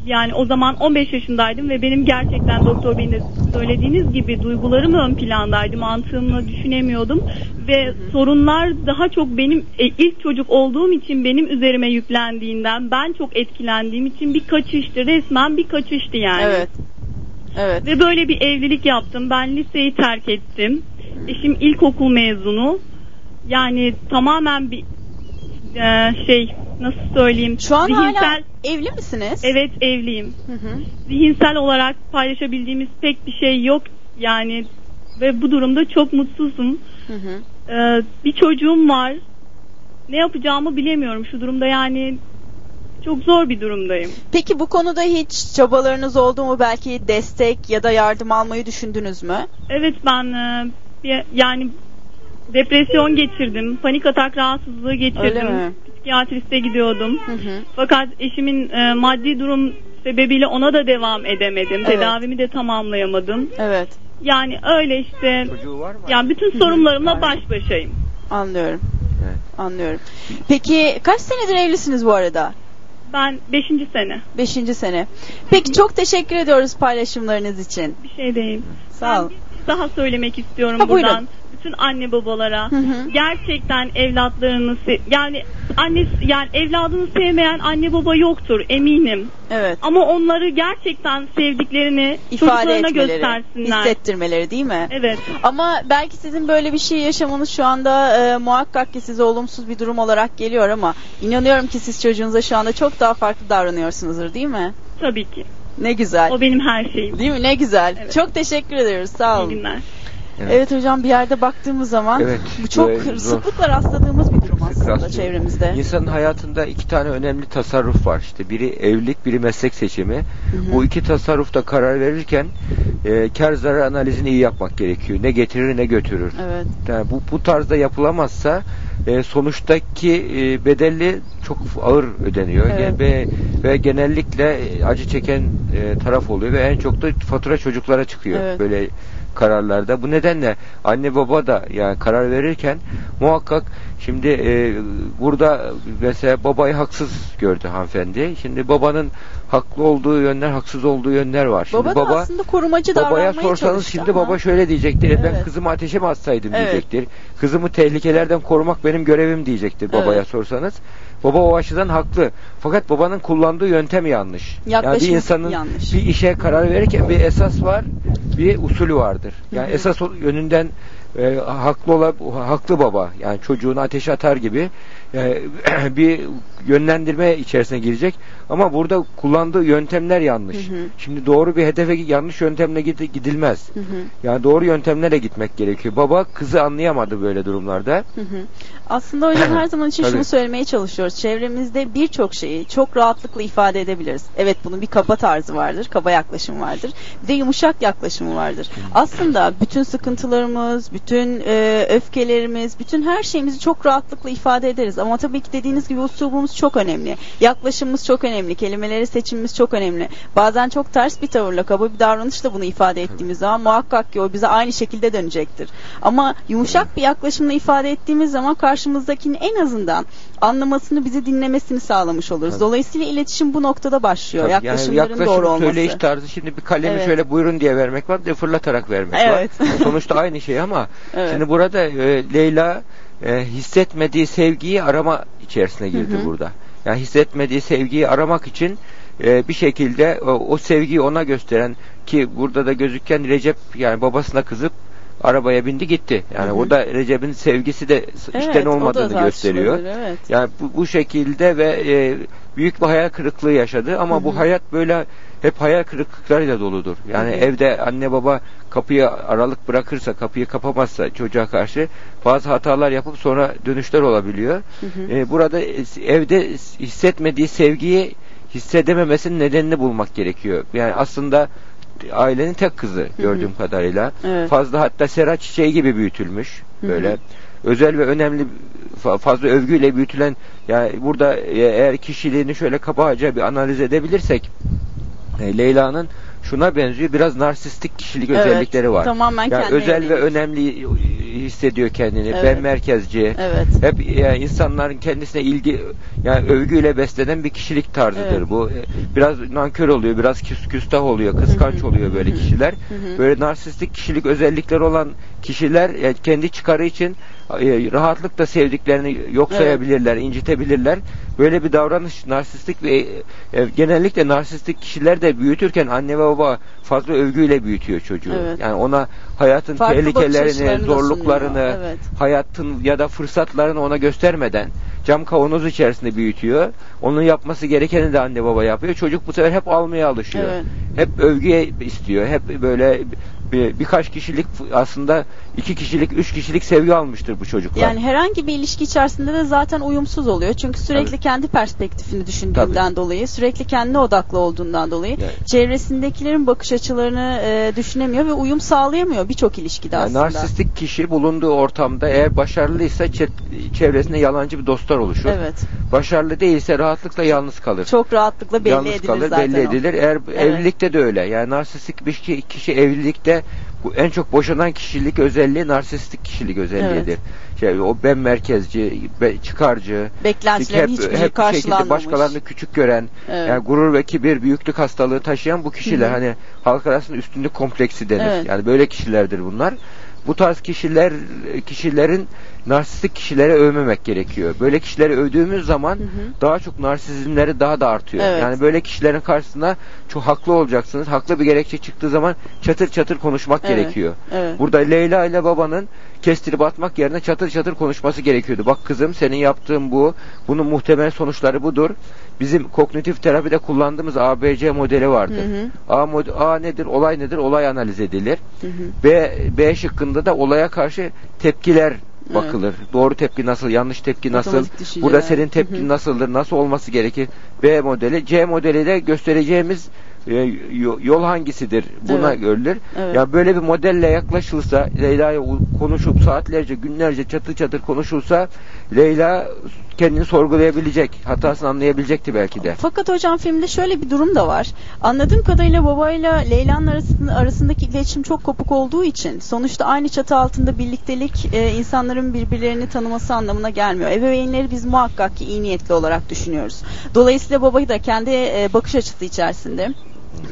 Yani o zaman 15 yaşındaydım ve benim gerçekten doktor beyin de söylediğiniz gibi duygularım ön plandaydı. Mantığımla düşünemiyordum ve sorunlar daha çok benim e, ilk çocuk olduğum için benim üzerime yüklendiğinden ben çok etkilendiğim için bir kaçıştı. Resmen bir kaçıştı yani. Evet. Evet. Ve böyle bir evlilik yaptım. Ben liseyi terk ettim. Eşim ilkokul mezunu. Yani tamamen bir e, şey nasıl söyleyeyim? Şu an hala zihinsel evli misiniz? evet evliyim. Hı hı. Zihinsel olarak paylaşabildiğimiz pek bir şey yok. Yani ve bu durumda çok mutsuzum. Hı hı. Ee, bir çocuğum var. Ne yapacağımı bilemiyorum şu durumda yani çok zor bir durumdayım. Peki bu konuda hiç çabalarınız oldu mu? Belki destek ya da yardım almayı düşündünüz mü? Evet ben e, yani depresyon geçirdim. Panik atak rahatsızlığı geçirdim. Öyle mi? Psikiyatriste gidiyordum. Hı hı. Fakat eşimin e, maddi durum sebebiyle ona da devam edemedim. Evet. Tedavimi de tamamlayamadım. Evet. Yani öyle işte Çocuğu var mı? yani bütün sorunlarımla baş başayım. Anlıyorum. Evet. Anlıyorum. Peki kaç senedir evlisiniz bu arada? Ben 5. sene. Beşinci sene. Peki çok teşekkür ediyoruz paylaşımlarınız için. Bir şey değil. Sağ olun. Ben bir şey daha söylemek istiyorum Ha, buyurun. Bütün anne babalara Hı hı. gerçekten evlatlarını yani anne yani evladını sevmeyen anne baba yoktur eminim. Evet. Ama onları gerçekten sevdiklerini İfade etmeleri, göstersinler. hissettirmeleri değil mi? Evet. Ama belki sizin böyle bir şey yaşamanız şu anda e, muhakkak ki size olumsuz bir durum olarak geliyor ama inanıyorum ki siz çocuğunuza şu anda çok daha farklı davranıyorsunuzdur değil mi? Tabii ki. Ne güzel. O benim her şeyim. Değil mi? Ne güzel. Evet. Çok teşekkür ediyoruz. Sağ İyi olun. günler. Evet. Evet hocam bir yerde baktığımız zaman Evet, bu çok zor. sıklıkla rastladığımız bir durum aslında rastlıyor. çevremizde. İnsanın hayatında iki tane önemli tasarruf var. İşte biri evlilik, biri meslek seçimi. hı. Bu iki tasarrufta karar verirken e, kar zarar analizini iyi yapmak gerekiyor. Ne getirir ne götürür. Evet. Yani bu bu tarzda yapılamazsa e, sonuçtaki e, bedelli çok ağır ödeniyor Evet. ve ve genellikle e, acı çeken e, taraf oluyor ve en çok da fatura çocuklara çıkıyor Evet. böyle kararlarda. Bu nedenle anne baba da yani karar verirken muhakkak şimdi e, burada mesela babayı haksız gördü hanımefendi. Şimdi babanın haklı olduğu yönler, haksız olduğu yönler var. Şimdi Baba, da aslında korumacı Babaya sorsanız şimdi ama- baba şöyle diyecektir. "E, Ben Evet. kızımı ateşe mi atsaydım Evet. diyecektir. Kızımı tehlikelerden korumak benim görevim diyecektir babaya Evet. sorsanız. Baba o açıdan haklı. Fakat babanın kullandığı yöntem yanlış. yani Yaklaşım bir insanın yanlış. bir işe karar verirken bir esas var, bir usulü vardır. Yani esas o- yönünden e, haklı ola, haklı baba yani çocuğunu ateşe atar gibi e, bir yönlendirme içerisine girecek ama burada kullandığı yöntemler yanlış. Hı hı. Şimdi doğru bir hedefe yanlış yöntemle gidi- gidilmez. Hı hı. Yani doğru yöntemlerle gitmek gerekiyor. Baba kızı anlayamadı böyle durumlarda. Hı hı. Aslında hocam her zaman için şunu söylemeye çalışıyoruz. Çevremizde birçok şeyi çok rahatlıkla ifade edebiliriz. Evet bunun bir kaba tarzı vardır, kaba yaklaşım vardır. Bir de yumuşak yaklaşımı vardır. Aslında bütün sıkıntılarımız, bütün e, öfkelerimiz, bütün her şeyimizi çok rahatlıkla ifade ederiz. Ama tabii ki dediğiniz gibi uslubumuz çok önemli. Yaklaşımımız çok önemli. Kelimeleri seçimimiz çok önemli. Bazen çok ters bir tavırla, kaba bir davranışla bunu ifade ettiğimiz zaman muhakkak ki o bize aynı şekilde dönecektir. Ama yumuşak bir yaklaşımla ifade ettiğimiz zaman karşımızdakinin en azından anlamasını, bizi dinlemesini sağlamış oluruz. Dolayısıyla iletişim bu noktada başlıyor. Tabii, Yaklaşımların yani yaklaşım, doğru olması. söyleyiş tarzı şimdi bir kalemi Evet. şöyle buyurun diye vermek var bir de fırlatarak vermek Evet. var. Sonuçta aynı şey ama Evet. şimdi burada e, Leyla e, hissetmediği sevgiyi arama içerisine girdi Hı hı. burada. Yani hissetmediği sevgiyi aramak için e, bir şekilde o, o sevgiyi ona gösteren ki burada da gözüken Recep yani babasına kızıp arabaya bindi gitti. Yani Hı hı. o da Recep'in sevgisi de Evet, işten olmadığını gösteriyor. Evet. Yani bu, bu şekilde ve e, büyük bir hayal kırıklığı yaşadı ama Hı hı. bu hayat böyle hep hayal kırıklıklarıyla doludur. Yani Hı hı. evde anne baba kapıyı aralık bırakırsa, kapıyı kapamazsa çocuğa karşı bazı hatalar yapıp sonra dönüşler olabiliyor. Hı hı. E, burada e, evde hissetmediği sevgiyi hissedememesinin nedenini bulmak gerekiyor. Yani aslında ailenin tek kızı gördüğüm kadarıyla. Evet. Fazla hatta sera çiçeği gibi büyütülmüş. Hı hı. Böyle özel ve önemli fa- fazla övgüyle büyütülen yani burada e, eğer kişiliğini şöyle kabaca bir analiz edebilirsek e, Leyla'nın şuna benziyor biraz narsistik kişilik Evet, özellikleri var. tamamen yani özel ve önemli hissediyor kendini. Evet. Ben merkezci. Evet. Hep yani insanların kendisine ilgi yani övgüyle beslenen bir kişilik tarzıdır Evet. bu. E, Biraz nankör oluyor, biraz küs küstah oluyor, kıskanç oluyor böyle kişiler. Böyle narsistik kişilik özellikleri olan kişiler e, kendi çıkarı için e, rahatlıkla sevdiklerini yok Evet. sayabilirler, incitebilirler. Böyle bir davranış narsistik ve e, genellikle narsistik kişiler de büyütürken anne ve baba fazla övgüyle büyütüyor çocuğu. Evet. Yani ona hayatın Farklı tehlikelerini, zorluklarını, evet. hayatın ya da fırsatlarını ona göstermeden cam kavanoz içerisinde büyütüyor. Onun yapması gerekeni de anne baba yapıyor. Çocuk bu sefer hep almaya alışıyor. Evet. Hep övgüye istiyor. Hep böyle bir, birkaç kişilik aslında iki kişilik, üç kişilik sevgi almıştır bu çocuklar. Yani herhangi bir ilişki içerisinde de zaten uyumsuz oluyor. Çünkü sürekli Tabii. kendi perspektifini düşündüğünden dolayı, sürekli kendine odaklı olduğundan dolayı Evet. çevresindekilerin bakış açılarını e, düşünemiyor ve uyum sağlayamıyor birçok ilişkide Yani aslında. narsistik kişi bulunduğu ortamda eğer başarılıysa çe- çevresinde yalancı bir dostlar oluşur. Evet. Başarılı değilse rahatlıkla yalnız kalır. Çok rahatlıkla belli yalnız edilir kalır, zaten belli o. edilir. Eğer Evet. evlilikte de öyle. Yani narsistik bir kişi, kişi evlilikte bu en çok boşanan kişilik özelliği narsistik kişilik özelliğidir. Şey, o ben merkezci, be- çıkarcı, Beklentilerin hiçbir şey hep şekilde başkalarını küçük gören, Evet. yani gurur ve kibir, büyüklük hastalığı taşıyan bu kişiler Hı hı. hani halk arasında üstünlük kompleksi denir. Evet. Yani böyle kişilerdir bunlar. Bu tarz kişiler kişilerin narsistik kişilere övmemek gerekiyor. Böyle kişileri övdüğümüz zaman Hı hı. daha çok narsizmleri daha da artıyor. Evet. Yani böyle kişilerin karşısında çok haklı olacaksınız. Haklı bir gerekçe çıktığı zaman çatır çatır konuşmak Evet. gerekiyor. Evet. Burada Leyla ile babanın kestirip atmak yerine çatır çatır konuşması gerekiyordu. Bak kızım senin yaptığın bu. Bunun muhtemel sonuçları budur. Bizim kognitif terapide kullandığımız ABC modeli vardır. Hı hı. A, mod- A nedir? Olay nedir? Olay analiz edilir. Hı hı. B, B şıkkında da olaya karşı tepkiler Evet. bakılır. Doğru tepki nasıl, yanlış tepki nasıl, burada senin Hı tepkin hı. nasıldır, nasıl olması gerekir. B modeli, C modeli de göstereceğimiz e, yo- yol hangisidir buna Evet. görülür. Evet. Ya böyle bir modelle yaklaşılsa, Leyla'ya konuşup saatlerce, günlerce çatır çatır konuşulsa Leyla kendini sorgulayabilecek, hatasını anlayabilecekti belki de. Fakat hocam filmde şöyle bir durum da var. Anladığım kadarıyla babayla Leyla'nın arasında, arasındaki iletişim çok kopuk olduğu için sonuçta aynı çatı altında birliktelik e, insanların birbirlerini tanıması anlamına gelmiyor. Ebeveynleri biz muhakkak ki iyi niyetli olarak düşünüyoruz. Dolayısıyla babayı da kendi e, bakış açısı içerisinde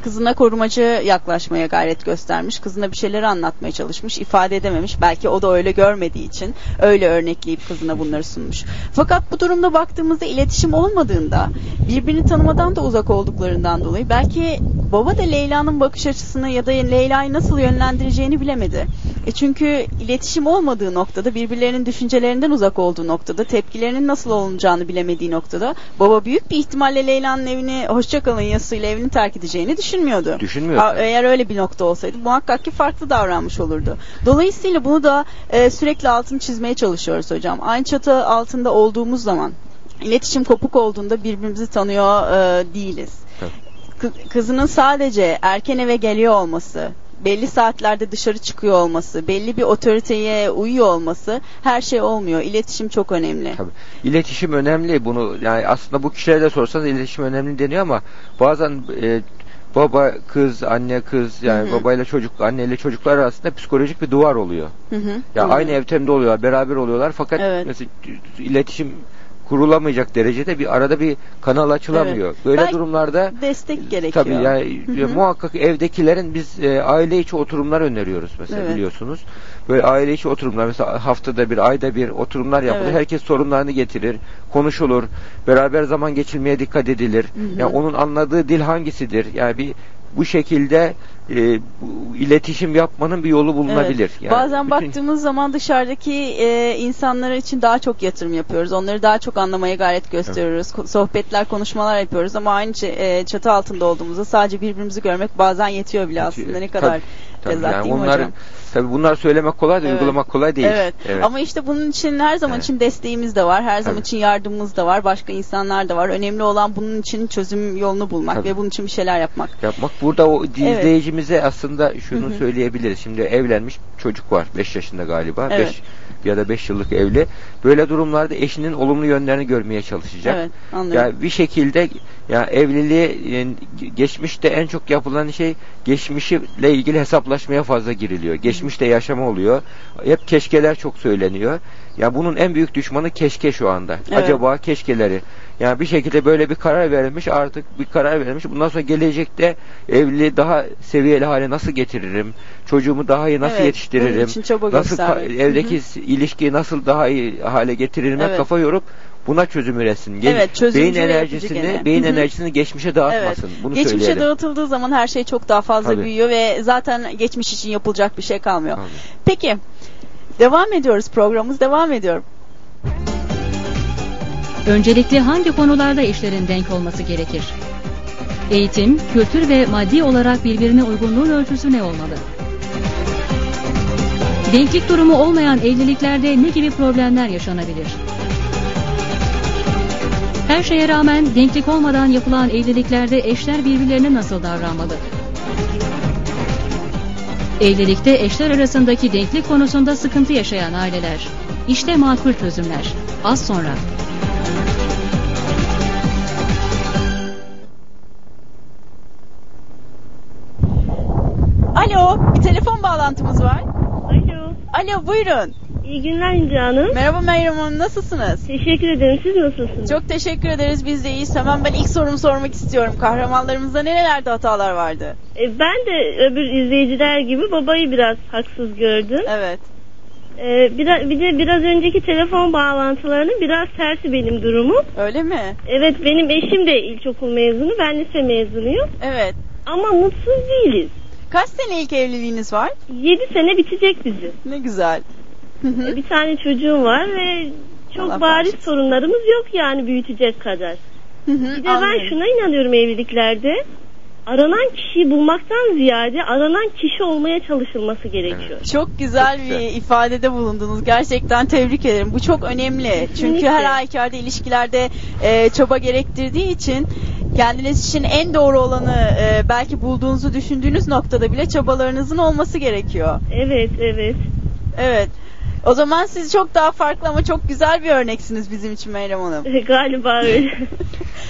Kızına korumacı yaklaşmaya gayret göstermiş. Kızına bir şeyleri anlatmaya çalışmış. ifade edememiş. Belki o da öyle görmediği için öyle örnekleyip kızına bunları sunmuş. Fakat bu durumda baktığımızda iletişim olmadığında birbirini tanımadan da uzak olduklarından dolayı belki baba da Leyla'nın bakış açısını ya da Leyla'yı nasıl yönlendireceğini bilemedi. E çünkü iletişim olmadığı noktada birbirlerinin düşüncelerinden uzak olduğu noktada tepkilerinin nasıl olacağını bilemediği noktada baba büyük bir ihtimalle Leyla'nın evini hoşçakalın yazısıyla evini terk edeceğini düşünmüyordu. Düşünmüyor. Ha, Eğer öyle bir nokta olsaydı muhakkak ki farklı davranmış olurdu. Dolayısıyla bunu da e, sürekli altını çizmeye çalışıyoruz hocam. Aynı çatı altında olduğumuz zaman iletişim kopuk olduğunda birbirimizi tanıyor e, değiliz. Kı- kızının sadece erken eve geliyor olması, belli saatlerde dışarı çıkıyor olması, belli bir otoriteye uyuyor olması her şey olmuyor. İletişim çok önemli. Tabii. İletişim önemli. Bunu yani aslında bu kişilere de sorsanız iletişim önemli deniyor ama bazen e, baba kız, anne kız yani Hı hı. babayla çocuk, anneyle çocuklar arasında psikolojik bir duvar oluyor. Hı hı. Ya Hı. aynı evtemde oluyorlar, beraber oluyorlar fakat Evet. mesela iletişim kurulamayacak derecede bir arada bir kanal açılamıyor. Evet. Böyle Belki durumlarda destek gerekiyor. Tabii yani Hı hı. muhakkak evdekilerin biz e, aile içi oturumlar öneriyoruz mesela Evet. biliyorsunuz. Böyle aile içi oturumlar mesela haftada bir, ayda bir oturumlar yapılır. Evet. Herkes sorunlarını getirir, konuşulur. Beraber zaman geçirmeye dikkat edilir. Hı hı. Yani onun anladığı dil hangisidir? Yani bir bu şekilde e, iletişim yapmanın bir yolu bulunabilir. Evet. Yani Bazen bütün- baktığımız zaman dışarıdaki e, insanlar için daha çok yatırım yapıyoruz. Onları daha çok anlamaya gayret gösteriyoruz. Ko- Sohbetler, konuşmalar yapıyoruz ama aynı ç- e, çatı altında olduğumuzda sadece birbirimizi görmek bazen yetiyor bile aslında. Ne kadar Tabii tezat yani değil mi onlar hocam? Tabii bunlar söylemek kolay da Evet. uygulamak kolay değil. Evet. Ama işte bunun için her zaman Evet. için desteğimiz de var. Her zaman Tabii. için yardımımız da var. Başka insanlar da var. Önemli olan bunun için çözüm yolunu bulmak Tabii. ve bunun için bir şeyler yapmak. yapmak. Burada o Evet. izleyicimize aslında şunu Hı hı. söyleyebiliriz. Şimdi evlenmiş çocuk var. 5 yaşında galiba. Evet. 5 ya da 5 yıllık evli. Böyle durumlarda eşinin olumlu yönlerini görmeye çalışacak. Evet, anlıyorum. Yani bir şekilde ya evliliği yani geçmişte en çok yapılan şey geçmişle ilgili hesaplaşmaya fazla giriliyor. Geçmişte yaşama oluyor. Hep keşkeler çok söyleniyor. Ya bunun en büyük düşmanı keşke şu anda. Evet. Acaba keşkeleri. Yani bir şekilde böyle bir karar verilmiş artık bir karar verilmiş. Bundan sonra gelecekte evliliği daha seviyeli hale nasıl getiririm? Çocuğumu daha iyi nasıl Evet, yetiştiririm? nasıl evdeki Hı ilişkiyi nasıl daha iyi hale getiririm? Evet. kafa yorup buna çözüm üretsin. Gel- Evet, beyin enerjisini, gene. beyin enerjisini geçmişe dağıtmasın. Bunu Geçmişe söyleyelim. dağıtıldığı zaman her şey çok daha fazla Tabii. büyüyor ve zaten geçmiş için yapılacak bir şey kalmıyor. Tabii. Peki devam ediyoruz programımız devam ediyor. Öncelikle hangi konularda eşlerin denk olması gerekir? Eğitim, kültür ve maddi olarak birbirine uygunluğun ölçüsü ne olmalı? Denklik durumu olmayan evliliklerde ne gibi problemler yaşanabilir? Her şeye rağmen denklik olmadan yapılan evliliklerde eşler birbirlerine nasıl davranmalı? Evlilikte eşler arasındaki denklik konusunda sıkıntı yaşayan aileler. İşte makul çözümler. Az sonra. Alo bir telefon bağlantımız var. Alo. Alo buyurun. İyi günler İnce Hanım. Merhaba Meryem Hanım nasılsınız? Teşekkür ederim. Siz nasılsınız? Çok teşekkür ederiz biz de iyiyiz. Hemen ben ilk sorumu sormak istiyorum. Kahramanlarımızda nerelerde hatalar vardı? E, ben de öbür izleyiciler gibi babayı biraz haksız gördüm. Evet. E, biraz, bir de biraz önceki telefon bağlantılarının biraz tersi benim durumum. Öyle mi? Evet benim eşim de ilkokul mezunu. Ben lise mezunuyum. Evet. Ama mutsuz değiliz. Kaç senelik evliliğiniz var? 7 sene bitecek bizi. Ne güzel. E, bir tane çocuğum var ve çok Allah bariz bağışlasın. sorunlarımız yok yani büyütecek kadar. Bir de ben Anlıyorum. şuna inanıyorum evliliklerde. Aranan kişiyi bulmaktan ziyade aranan kişi olmaya çalışılması gerekiyor. Çok güzel Çok bir güzel. ifadede bulundunuz. Gerçekten tebrik ederim. Bu çok önemli. Çünkü Kesinlikle. her halükarda ilişkilerde e, çaba gerektirdiği için kendiniz için en doğru olanı e, belki bulduğunuzu düşündüğünüz noktada bile çabalarınızın olması gerekiyor. Evet, evet. Evet. O zaman siz çok daha farklı ama çok güzel bir örneksiniz bizim için Meryem Hanım. Galiba öyle.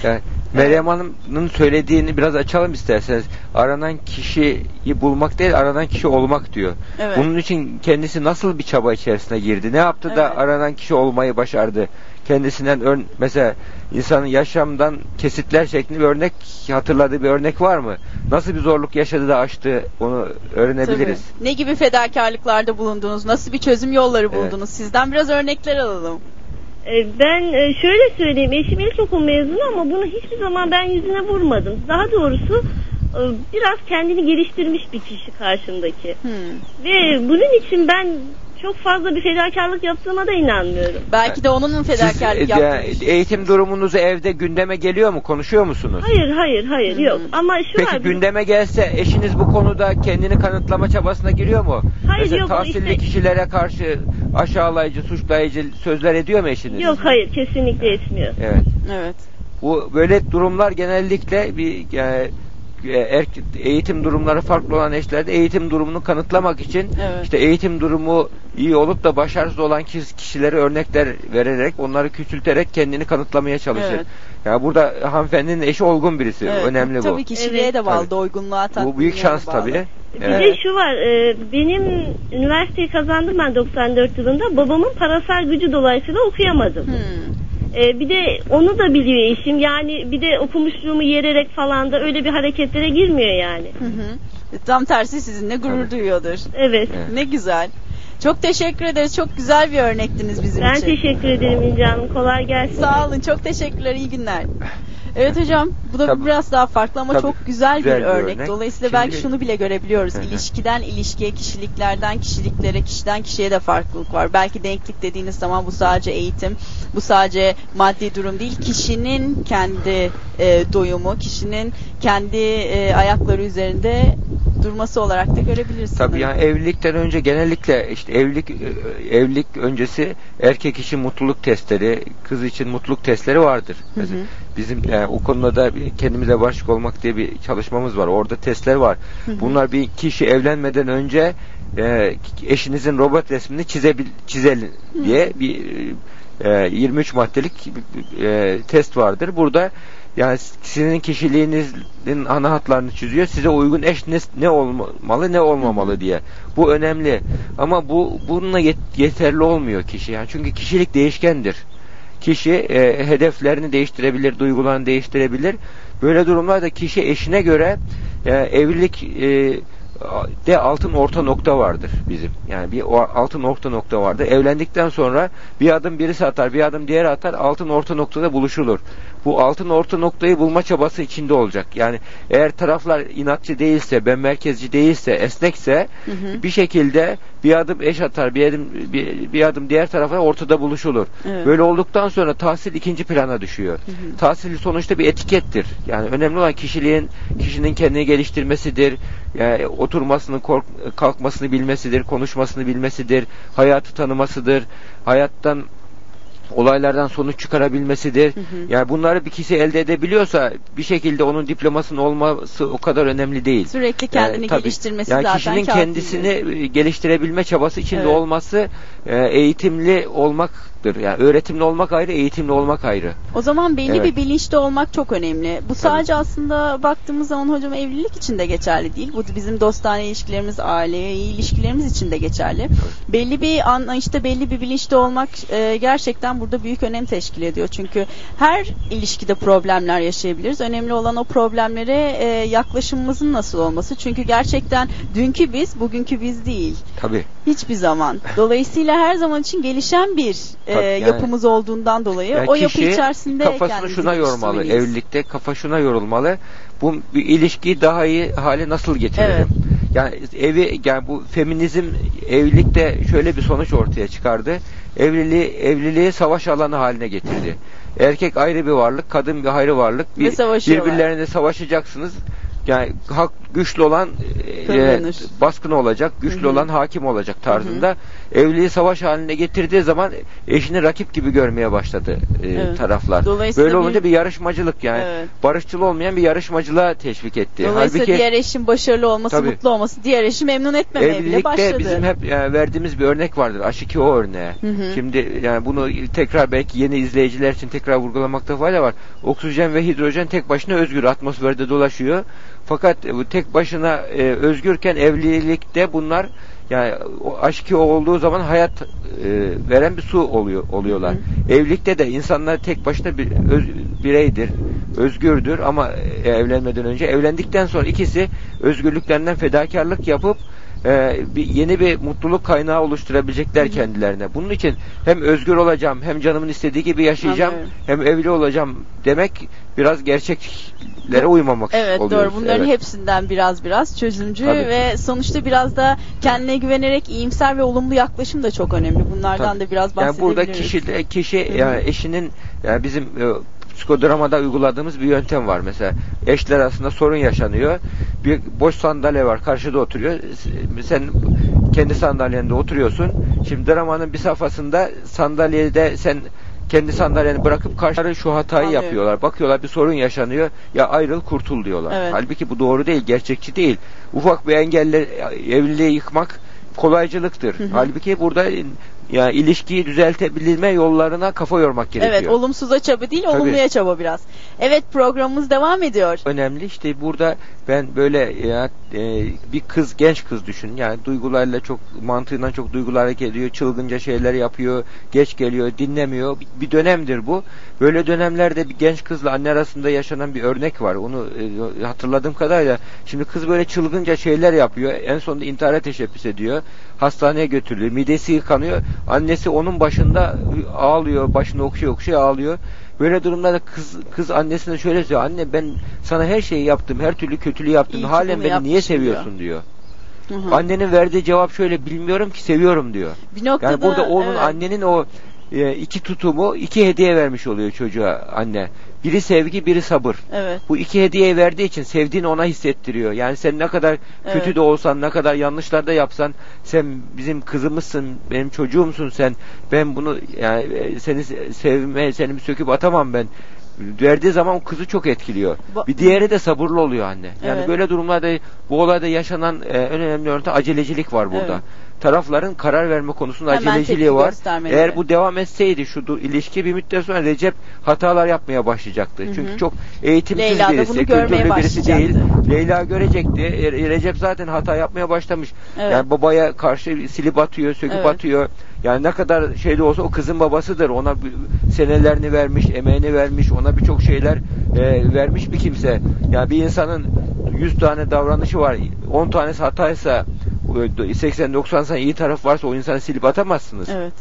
Yani Meryem Hanım'ın söylediğini biraz açalım isterseniz. Aranan kişiyi bulmak değil, aranan kişi olmak diyor. Evet. Bunun için kendisi nasıl bir çaba içerisine girdi? Ne yaptı da Evet. aranan kişi olmayı başardı? Kendisinden ör, mesela insanın yaşamdan kesitler şeklinde bir örnek hatırladığı bir örnek var mı? Nasıl bir zorluk yaşadı da aştı onu öğrenebiliriz. Tabii. Ne gibi fedakarlıklarda bulundunuz? Nasıl bir çözüm yolları Evet. buldunuz? Sizden biraz örnekler alalım. E, Ben e, şöyle söyleyeyim, eşim ilkokul mezunu ama bunu hiçbir zaman ben yüzüne vurmadım. Daha doğrusu e, biraz kendini geliştirmiş bir kişi karşımdaki. Hmm. Ve bunun için ben çok fazla bir fedakarlık yaptığıma da inanmıyorum. Belki de onun mu Siz fedakarlık e, yaptığını e, eğitim durumunuzu evde gündeme geliyor mu? Konuşuyor musunuz? Hayır, hayır, hayır, hı. yok. Ama şu Peki var. gündeme gelse eşiniz bu konuda kendini kanıtlama çabasına giriyor mu? Hayır, Mesela yok, tahsilli işte- kişilere karşı aşağılayıcı, suçlayıcı sözler ediyor mu eşiniz? Yok, hayır, kesinlikle etmiyor. Evet. Evet. Bu böyle durumlar genellikle bir yani, e, erk- eğitim durumları farklı olan eşlerde eğitim durumunu kanıtlamak için Evet. işte eğitim durumu iyi olup da başarısız olan kişi- kişilere örnekler vererek onları küçülterek kendini kanıtlamaya çalışır. Evet. Ya burada hanımefendinin eşi olgun birisi. Evet. Önemli bu. Tabii kişiliğe Evet. de bağlı, Tabii. doygunluğa Bu büyük şans bağlı. tabii. Bir Evet. de şu var, e, benim üniversiteyi kazandım ben 94 yılında. Babamın parasal gücü dolayısıyla okuyamadım. Hmm. E, bir de onu da biliyor eşim. Yani bir de okumuşluğumu yererek falan da öyle bir hareketlere girmiyor yani. Hı hı. Tam tersi sizinle gurur Tabii. duyuyordur. Evet. Evet. Ne güzel. Çok teşekkür ederiz. Çok güzel bir örnektiniz bizim Ben için. teşekkür ederim İnce Hanım. Kolay gelsin. Sağ olun. Çok teşekkürler. İyi günler. Evet hocam bu da Tabii. biraz daha farklı ama Tabii. çok güzel, Güzel bir bir örnek. örnek. Dolayısıyla Şimdi- belki şunu bile görebiliyoruz. Hı. İlişkiden ilişkiye, kişiliklerden kişiliklere, kişiden kişiye de farklılık var. Belki denklik dediğiniz zaman bu sadece eğitim, bu sadece maddi durum değil. Kişinin kendi e, doyumu, kişinin kendi e, ayakları üzerinde durması olarak da görebilirsiniz. Tabii yani evlilikten önce genellikle işte evlilik e, evlilik öncesi erkek için mutluluk testleri, kız için mutluluk testleri vardır. Hı hı. Bizim yani o konuda da kendimize başlık olmak diye bir çalışmamız var. Orada testler var. Hı hı. Bunlar bir kişi evlenmeden önce e, eşinizin robot resmini çizebil çizelim diye bir e, 23 maddelik e, test vardır. Burada yani sizin kişiliğinizin ana hatlarını çiziyor. Size uygun eş ne, ne olmalı ne olmamalı diye. Bu önemli. Ama bu bununla yet- yeterli olmuyor kişi. Yani çünkü kişilik değişkendir. Kişi e, hedeflerini değiştirebilir, duygularını değiştirebilir. Böyle durumlarda kişi eşine göre e, evlilik e, de altın orta nokta vardır bizim. Yani bir altın orta nokta vardır. Evlendikten sonra bir adım birisi atar, bir adım diğeri atar. Altın orta noktada buluşulur. Bu altın orta noktayı bulma çabası içinde olacak. Yani eğer taraflar inatçı değilse, ben merkezci değilse, esnekse Hı hı. bir şekilde bir adım eş atar, bir adım bir, bir adım diğer tarafa ortada buluşulur. Evet. Böyle olduktan sonra tahsil ikinci plana düşüyor. Hı hı. Tahsil sonuçta bir etikettir. Yani önemli olan kişiliğin kişinin kendini geliştirmesidir. Yani oturmasını, kork- kalkmasını bilmesidir, konuşmasını bilmesidir, hayatı tanımasıdır, hayattan olaylardan sonuç çıkarabilmesidir. Hı hı. Yani bunları bir kişi elde edebiliyorsa bir şekilde onun diplomasının olması o kadar önemli değil. Sürekli kendini Yani tabii, geliştirmesi yani zaten kişinin kafi. kendisini e, geliştirebilme çabası içinde Evet. olması e, eğitimli olmaktır. Yani öğretimli olmak ayrı, eğitimli olmak ayrı. O zaman belli Evet. bir bilinçte olmak çok önemli. Bu sadece aslında baktığımız zaman hocam evlilik için de geçerli değil. Bu bizim dostane ilişkilerimiz, aile ilişkilerimiz için de geçerli. Belli bir anlayışta, belli bir bilinçte olmak e, gerçekten burada büyük önem teşkil ediyor. Çünkü her ilişkide problemler yaşayabiliriz. Önemli olan o problemlere e, yaklaşımımızın nasıl olması. Çünkü gerçekten dünkü biz, bugünkü biz değil. Tabii. Hiçbir zaman. Dolayısıyla her zaman için gelişen bir e, Tabii, yani- yapımız olduğundan dolayı Yani o yapı içerisinde kafasını şuna yormalı. Evlilikte kafa şuna yorulmalı. Bu bir ilişkiyi daha iyi hale nasıl getiririm? Evet. Yani evi yani bu feminizm evlilikte şöyle bir sonuç ortaya çıkardı. Evliliği evliliği savaş alanı haline getirdi. Erkek ayrı bir varlık, kadın bir ayrı varlık. Bir, birbirlerine savaşacaksınız. Yani hak güçlü olan e, baskın olacak, güçlü Hı hı. olan hakim olacak tarzında. Evliliği savaş haline getirdiği zaman eşini rakip gibi görmeye başladı e, Evet. taraflar. Böyle olunca bir- bir yarışmacılık yani Evet. barışçıl olmayan bir yarışmacılığa teşvik etti. Dolayısıyla Halbuki diğer eşin başarılı olması, Tabii. mutlu olması, diğer eşi memnun etmemeye bile Evlilikte başladı. bizim hep yani verdiğimiz bir örnek vardır. Aşiki o örneği. Hı hı. Şimdi yani bunu tekrar belki yeni izleyiciler için tekrar vurgulamakta fayda var. Oksijen ve hidrojen tek başına özgür atmosferde dolaşıyor. Fakat e, bu tek başına e, özgürken evlilikte bunlar yani o aşkı olduğu zaman hayat e, veren bir su oluyor oluyorlar. Evlilikte de insanlar tek başına bir öz, bireydir, özgürdür ama e, evlenmeden önce evlendikten sonra ikisi özgürlüklerinden fedakarlık yapıp e, bir yeni bir mutluluk kaynağı oluşturabilecekler kendilerine. Bunun için hem özgür olacağım, hem canımın istediği gibi yaşayacağım, Anlıyorum. hem evli olacağım demek biraz gerçeklere uymamak Evet oluyor. doğru bunların Evet. hepsinden biraz biraz çözümcü Tabii. ve sonuçta biraz da kendine güvenerek iyimser ve olumlu yaklaşım da çok önemli. Bunlardan Tabii. da biraz Yani bahsedebiliriz. burada kişi kişi yani eşinin yani bizim e, psikodramada uyguladığımız bir yöntem var mesela. Eşler arasında sorun yaşanıyor. Bir boş sandalye var karşıda oturuyor. Sen kendi sandalyende oturuyorsun. Şimdi dramanın bir safhasında sandalyede sen kendi sandalyeni bırakıp karşıları şu hatayı Anlıyorum. yapıyorlar. Bakıyorlar bir sorun yaşanıyor. Ya ayrıl kurtul diyorlar. Evet. Halbuki bu doğru değil, gerçekçi değil. Ufak bir engelle evliliği yıkmak kolaycılıktır. Hı hı. Halbuki burada yani ilişkiyi düzeltebilme yollarına kafa yormak gerekiyor. Evet olumsuza çaba değil Tabii. olumluya çaba biraz. Evet programımız devam ediyor. önemli. İşte burada ben böyle ya e, bir kız genç kız düşün yani duygularla çok mantığından çok duygular hareket ediyor çılgınca şeyler yapıyor geç geliyor dinlemiyor. Bir, bir dönemdir bu. Böyle dönemlerde bir genç kızla anne arasında yaşanan bir örnek var. Onu e, hatırladığım kadarıyla şimdi kız böyle çılgınca şeyler yapıyor. En sonunda intihara teşebbüs ediyor. Hastaneye götürülüyor. Midesi yıkanıyor annesi onun başında ağlıyor başını okşuyor okşuyor ağlıyor Böyle durumlarda kız kız annesine şöyle diyor. Anne ben sana her şeyi yaptım. Her türlü kötülüğü yaptım. İyi Halen beni niye seviyorsun diyor. Hı hı. Annenin verdiği cevap şöyle bilmiyorum ki seviyorum diyor. Bir noktada Yani burada onun evet. annenin o e, iki tutumu iki hediye vermiş oluyor çocuğa anne. Biri sevgi, biri sabır. Evet. Bu iki hediyeyi verdiği için sevdiğini ona hissettiriyor. Yani sen ne kadar kötü Evet. de olsan, ne kadar yanlışlar da yapsan, sen bizim kızımızsın, benim çocuğumsun sen. Ben bunu yani e, seni se- sevme, seni söküp atamam ben. Verdiği zaman o kızı çok etkiliyor. Ba- Bir diğeri de sabırlı oluyor anne. Yani Evet. böyle durumlarda bu olayda yaşanan e, en önemli örnek acelecilik var burada. Evet. Tarafların karar verme konusunda Hemen aceleciliği var. Eğer bu devam etseydi şu ilişki bir müddet sonra Recep hatalar yapmaya başlayacaktı. Hı hı. Çünkü çok eğitimsiz Leyla birisi, kültürlü birisi değil. Leyla görecekti. E, Recep zaten hata yapmaya başlamış. Evet. Yani babaya karşı silip atıyor, söküp Evet. atıyor. Yani ne kadar şeyde olsa o kızın babasıdır. Ona senelerini vermiş, emeğini vermiş, ona birçok şeyler e, vermiş bir kimse. Yani bir insanın 100 tane davranışı var. 10 tanesi hataysa 80-90 tane iyi taraf varsa o insanı silip atamazsınız. Evet.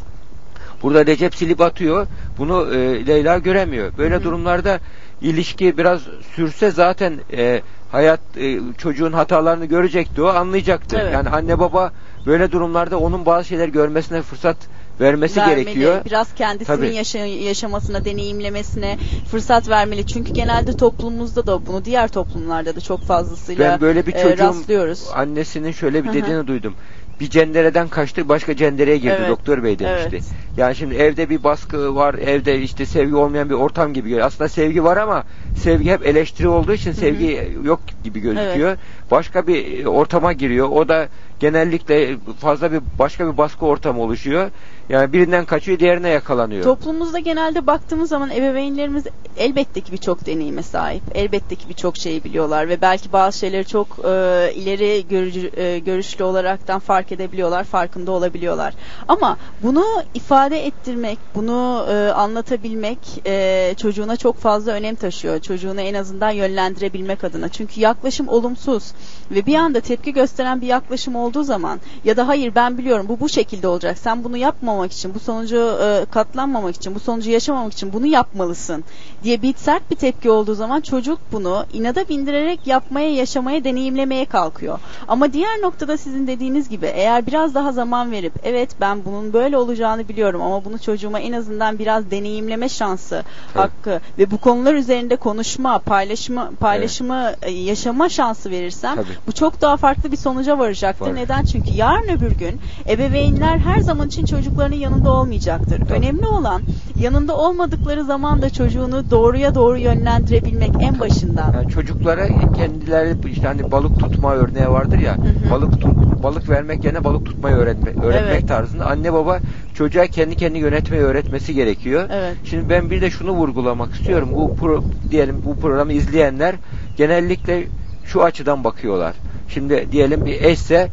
Burada Recep silip atıyor. Bunu e, Leyla göremiyor. Böyle durumlarda ilişki biraz sürse zaten e, hayat e, çocuğun hatalarını görecekti o anlayacaktı. Evet. Yani anne baba böyle durumlarda onun bazı şeyler görmesine fırsat vermesi vermeli. gerekiyor. Biraz kendisinin Tabii. yaşa- yaşamasına, deneyimlemesine fırsat vermeli. Çünkü genelde toplumumuzda da bunu diğer toplumlarda da çok fazlasıyla Ben böyle bir e, çocuğun rastlıyoruz. annesinin şöyle bir dediğini duydum. Bir cendereden kaçtı başka cendereye girdi Evet. doktor bey demişti. Evet. Yani şimdi evde bir baskı var, evde işte sevgi olmayan bir ortam gibi geliyor. Aslında sevgi var ama sevgi hep eleştiri olduğu için sevgi yok gibi gözüküyor. Başka bir e, ortama giriyor. O da genellikle fazla bir başka bir baskı ortamı oluşuyor. Yani birinden kaçıyor, diğerine yakalanıyor. Toplumumuzda genelde baktığımız zaman ebeveynlerimiz elbette ki birçok deneyime sahip. Elbette ki birçok şeyi biliyorlar ve belki bazı şeyleri çok e, ileri görücü, e, görüşlü olaraktan fark edebiliyorlar, farkında olabiliyorlar. Ama bunu ifade ettirmek, bunu e, anlatabilmek e, çocuğuna çok fazla önem taşıyor. Çocuğunu en azından yönlendirebilmek adına. Çünkü yaklaşım olumsuz ve bir anda tepki gösteren bir yaklaşım olduğu zaman ya da hayır ben biliyorum bu bu şekilde olacak. Sen bunu yapmamak için, bu sonucu e, katlanmamak için, bu sonucu yaşamamak için bunu yapmalısın diye bir sert bir tepki olduğu zaman çocuk bunu inada bindirerek yapmaya, yaşamaya, deneyimlemeye kalkıyor. Ama diğer noktada sizin dediğiniz gibi eğer biraz daha zaman verip evet ben bunun böyle olacağını biliyorum ama bunu çocuğuma en azından biraz deneyimleme şansı, Tabii. hakkı ve bu konular üzerinde konuşma, paylaşma, paylaşımı e, yaşama şansı verirsem Tabii. bu çok daha farklı bir sonuca varacaktır. Varacak. Neden? Çünkü yarın öbür gün ebeveynler her zaman için çocuklarının yanında olmayacaktır. Önemli olan yanında olmadıkları zaman da çocuğunu doğruya doğru yönlendirebilmek en başından. Yani çocuklara kendileri işte hani balık tutma örneği vardır ya. hı. Balık tut, balık vermek yerine balık tutmayı öğretme, öğretmek Evet. tarzında anne baba çocuğa kendi kendini yönetmeyi öğretmesi gerekiyor. Evet. Şimdi ben bir de şunu vurgulamak istiyorum. Bu pro, diyelim bu programı izleyenler genellikle şu açıdan bakıyorlar. Şimdi diyelim bir eşse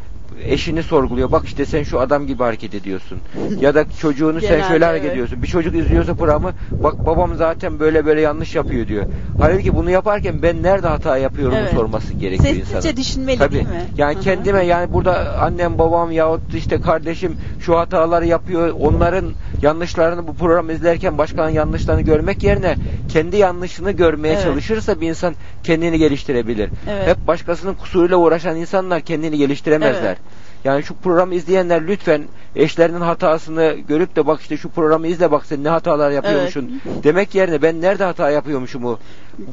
eşini sorguluyor. Bak işte sen şu adam gibi hareket ediyorsun. ya da çocuğunu sen şöyle hareket evet. ediyorsun. Bir çocuk izliyorsa programı bak babam zaten böyle böyle yanlış yapıyor diyor. Halbuki bunu yaparken ben nerede hata yapıyorum Evet. sorması gerekiyor Sessizce insanın. düşünmeli Tabii. değil mi? Yani Hı hı. kendime yani burada annem babam yahut işte kardeşim şu hataları yapıyor. Onların yanlışlarını bu programı izlerken başkalarının yanlışlarını görmek yerine kendi yanlışını görmeye Evet. çalışırsa bir insan kendini geliştirebilir. Evet. Hep başkasının kusuruyla uğraşan insanlar kendini geliştiremezler. Evet. Yani şu programı izleyenler lütfen eşlerinin hatasını görüp de bak işte şu programı izle bak sen ne hatalar yapıyormuşsun. Demek yerine ben nerede hata yapıyormuşum bu bu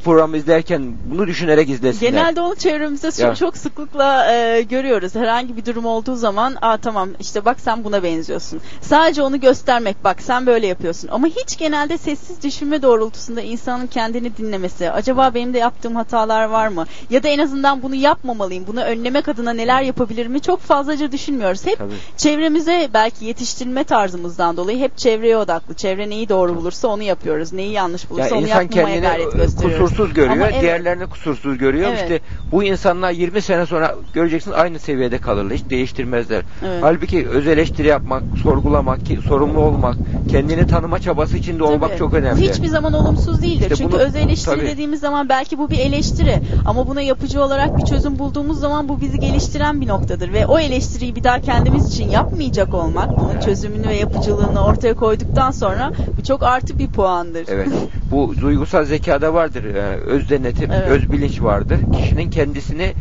programı izlerken bunu düşünerek izlesinler. Genelde onu çevremizde Ya. çok sıklıkla e, görüyoruz. Herhangi bir durum olduğu zaman aa tamam işte bak sen buna benziyorsun. Sadece onu göstermek bak sen böyle yapıyorsun. Ama hiç genelde sessiz düşünme doğrultusunda insanın kendini dinlemesi. Acaba benim de yaptığım hatalar var mı? Ya da en azından bunu yapmamalıyım. Bunu önlemek adına neler yapabilirim çok fazlaca düşünmüyoruz. Hep Tabii. çevremize belki yetiştirilme tarzımızdan dolayı hep çevreye odaklı. Çevre neyi doğru bulursa onu yapıyoruz. Neyi yanlış bulursa Ya onu yapmamaya gayret gösteriyoruz. Kusursuz görüyor, evet. diğerlerini kusursuz görüyor. Evet. İşte bu insanlar 20 sene sonra göreceksin aynı seviyede kalırlar. Hiç değiştirmezler. Evet. Halbuki öz eleştiri yapmak, sorgulamak, sorumlu olmak, kendini tanıma çabası içinde olmak Tabii. çok Bu önemli. hiçbir zaman olumsuz değildir. İşte Çünkü bunu- öz eleştiri tabii. dediğimiz zaman belki bu bir eleştiri. Ama buna yapıcı olarak bir çözüm bulduğumuz zaman bu bizi geliştiren bir noktadır. Ve o eleştiriyi bir daha kendimiz için yapmayacak olmak, bunun çözümünü ve yapıcılığını ortaya koyduktan sonra bu çok artı bir puandır. Evet. Bu duygusal zekada vardır. Yani öz denetim, Evet. öz bilinç vardır. Kişinin kendisini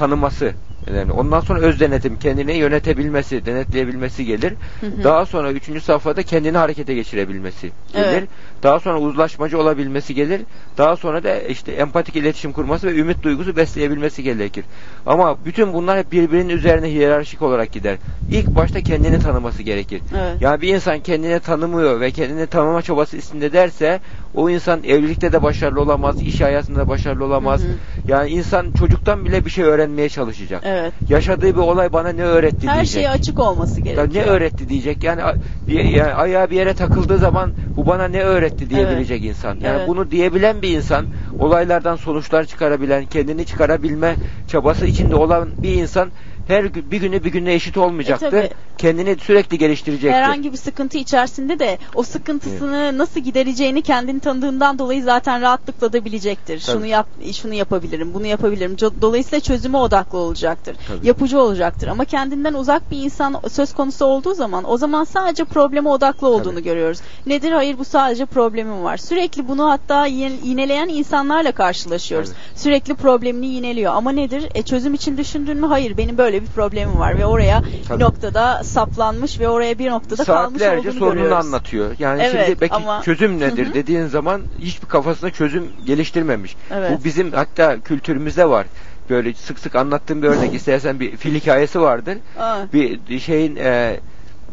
tanıması önemli. Ondan sonra öz denetim, kendini yönetebilmesi, denetleyebilmesi gelir. Hı hı. Daha sonra üçüncü safhada kendini harekete geçirebilmesi gelir. Evet. Daha sonra uzlaşmacı olabilmesi gelir. Daha sonra da işte empatik iletişim kurması ve ümit duygusu besleyebilmesi gerekir. Ama bütün bunlar hep birbirinin üzerine hiyerarşik olarak gider. İlk başta kendini tanıması gerekir. Evet. Yani bir insan kendini tanımıyor ve kendini tanıma çabası içinde derse o insan evlilikte de başarılı olamaz, iş hayatında da başarılı olamaz. Hı hı. Yani insan çocuktan bile bir şey öğrenmeye çalışacak. Evet. Yaşadığı bir olay bana ne öğretti Her diyecek. şeye açık olması Ya gerekiyor. ne öğretti diyecek. Yani, yani ayağı bir yere takıldığı zaman bu bana ne öğretti diyebilecek insan. Yani Evet. bunu diyebilen bir insan, olaylardan sonuçlar çıkarabilen, kendini çıkarabilme çabası içinde olan bir insan her bir günü bir gününe eşit olmayacaktır. E, tabii. kendini sürekli geliştirecektir. Herhangi bir sıkıntı içerisinde de o sıkıntısını nasıl gidereceğini kendini tanıdığından dolayı zaten rahatlıkla da bilecektir. Tabii. Şunu yap, şunu yapabilirim, bunu yapabilirim. Dolayısıyla çözüme odaklı olacaktır. Tabii. Yapıcı olacaktır. Ama kendinden uzak bir insan söz konusu olduğu zaman o zaman sadece probleme odaklı olduğunu Tabii. görüyoruz. Nedir? Hayır bu sadece problemim var. Sürekli bunu hatta yineleyen insanlarla karşılaşıyoruz. Tabii. Sürekli problemini yineliyor. Ama nedir? E, çözüm için düşündün mü? Hayır benim böyle bir problemim var ve oraya Tabii. bir noktada saplanmış ve oraya bir noktada kalmış olduğunu sorununu görüyoruz. anlatıyor. Yani Evet, şimdi belki ama- çözüm nedir Hı hı. dediğin zaman hiçbir kafasında çözüm geliştirmemiş. Evet. Bu bizim hatta kültürümüzde var. Böyle sık sık anlattığım bir örnek istersen bir fil hikayesi vardır. Aa, bir şeyin e,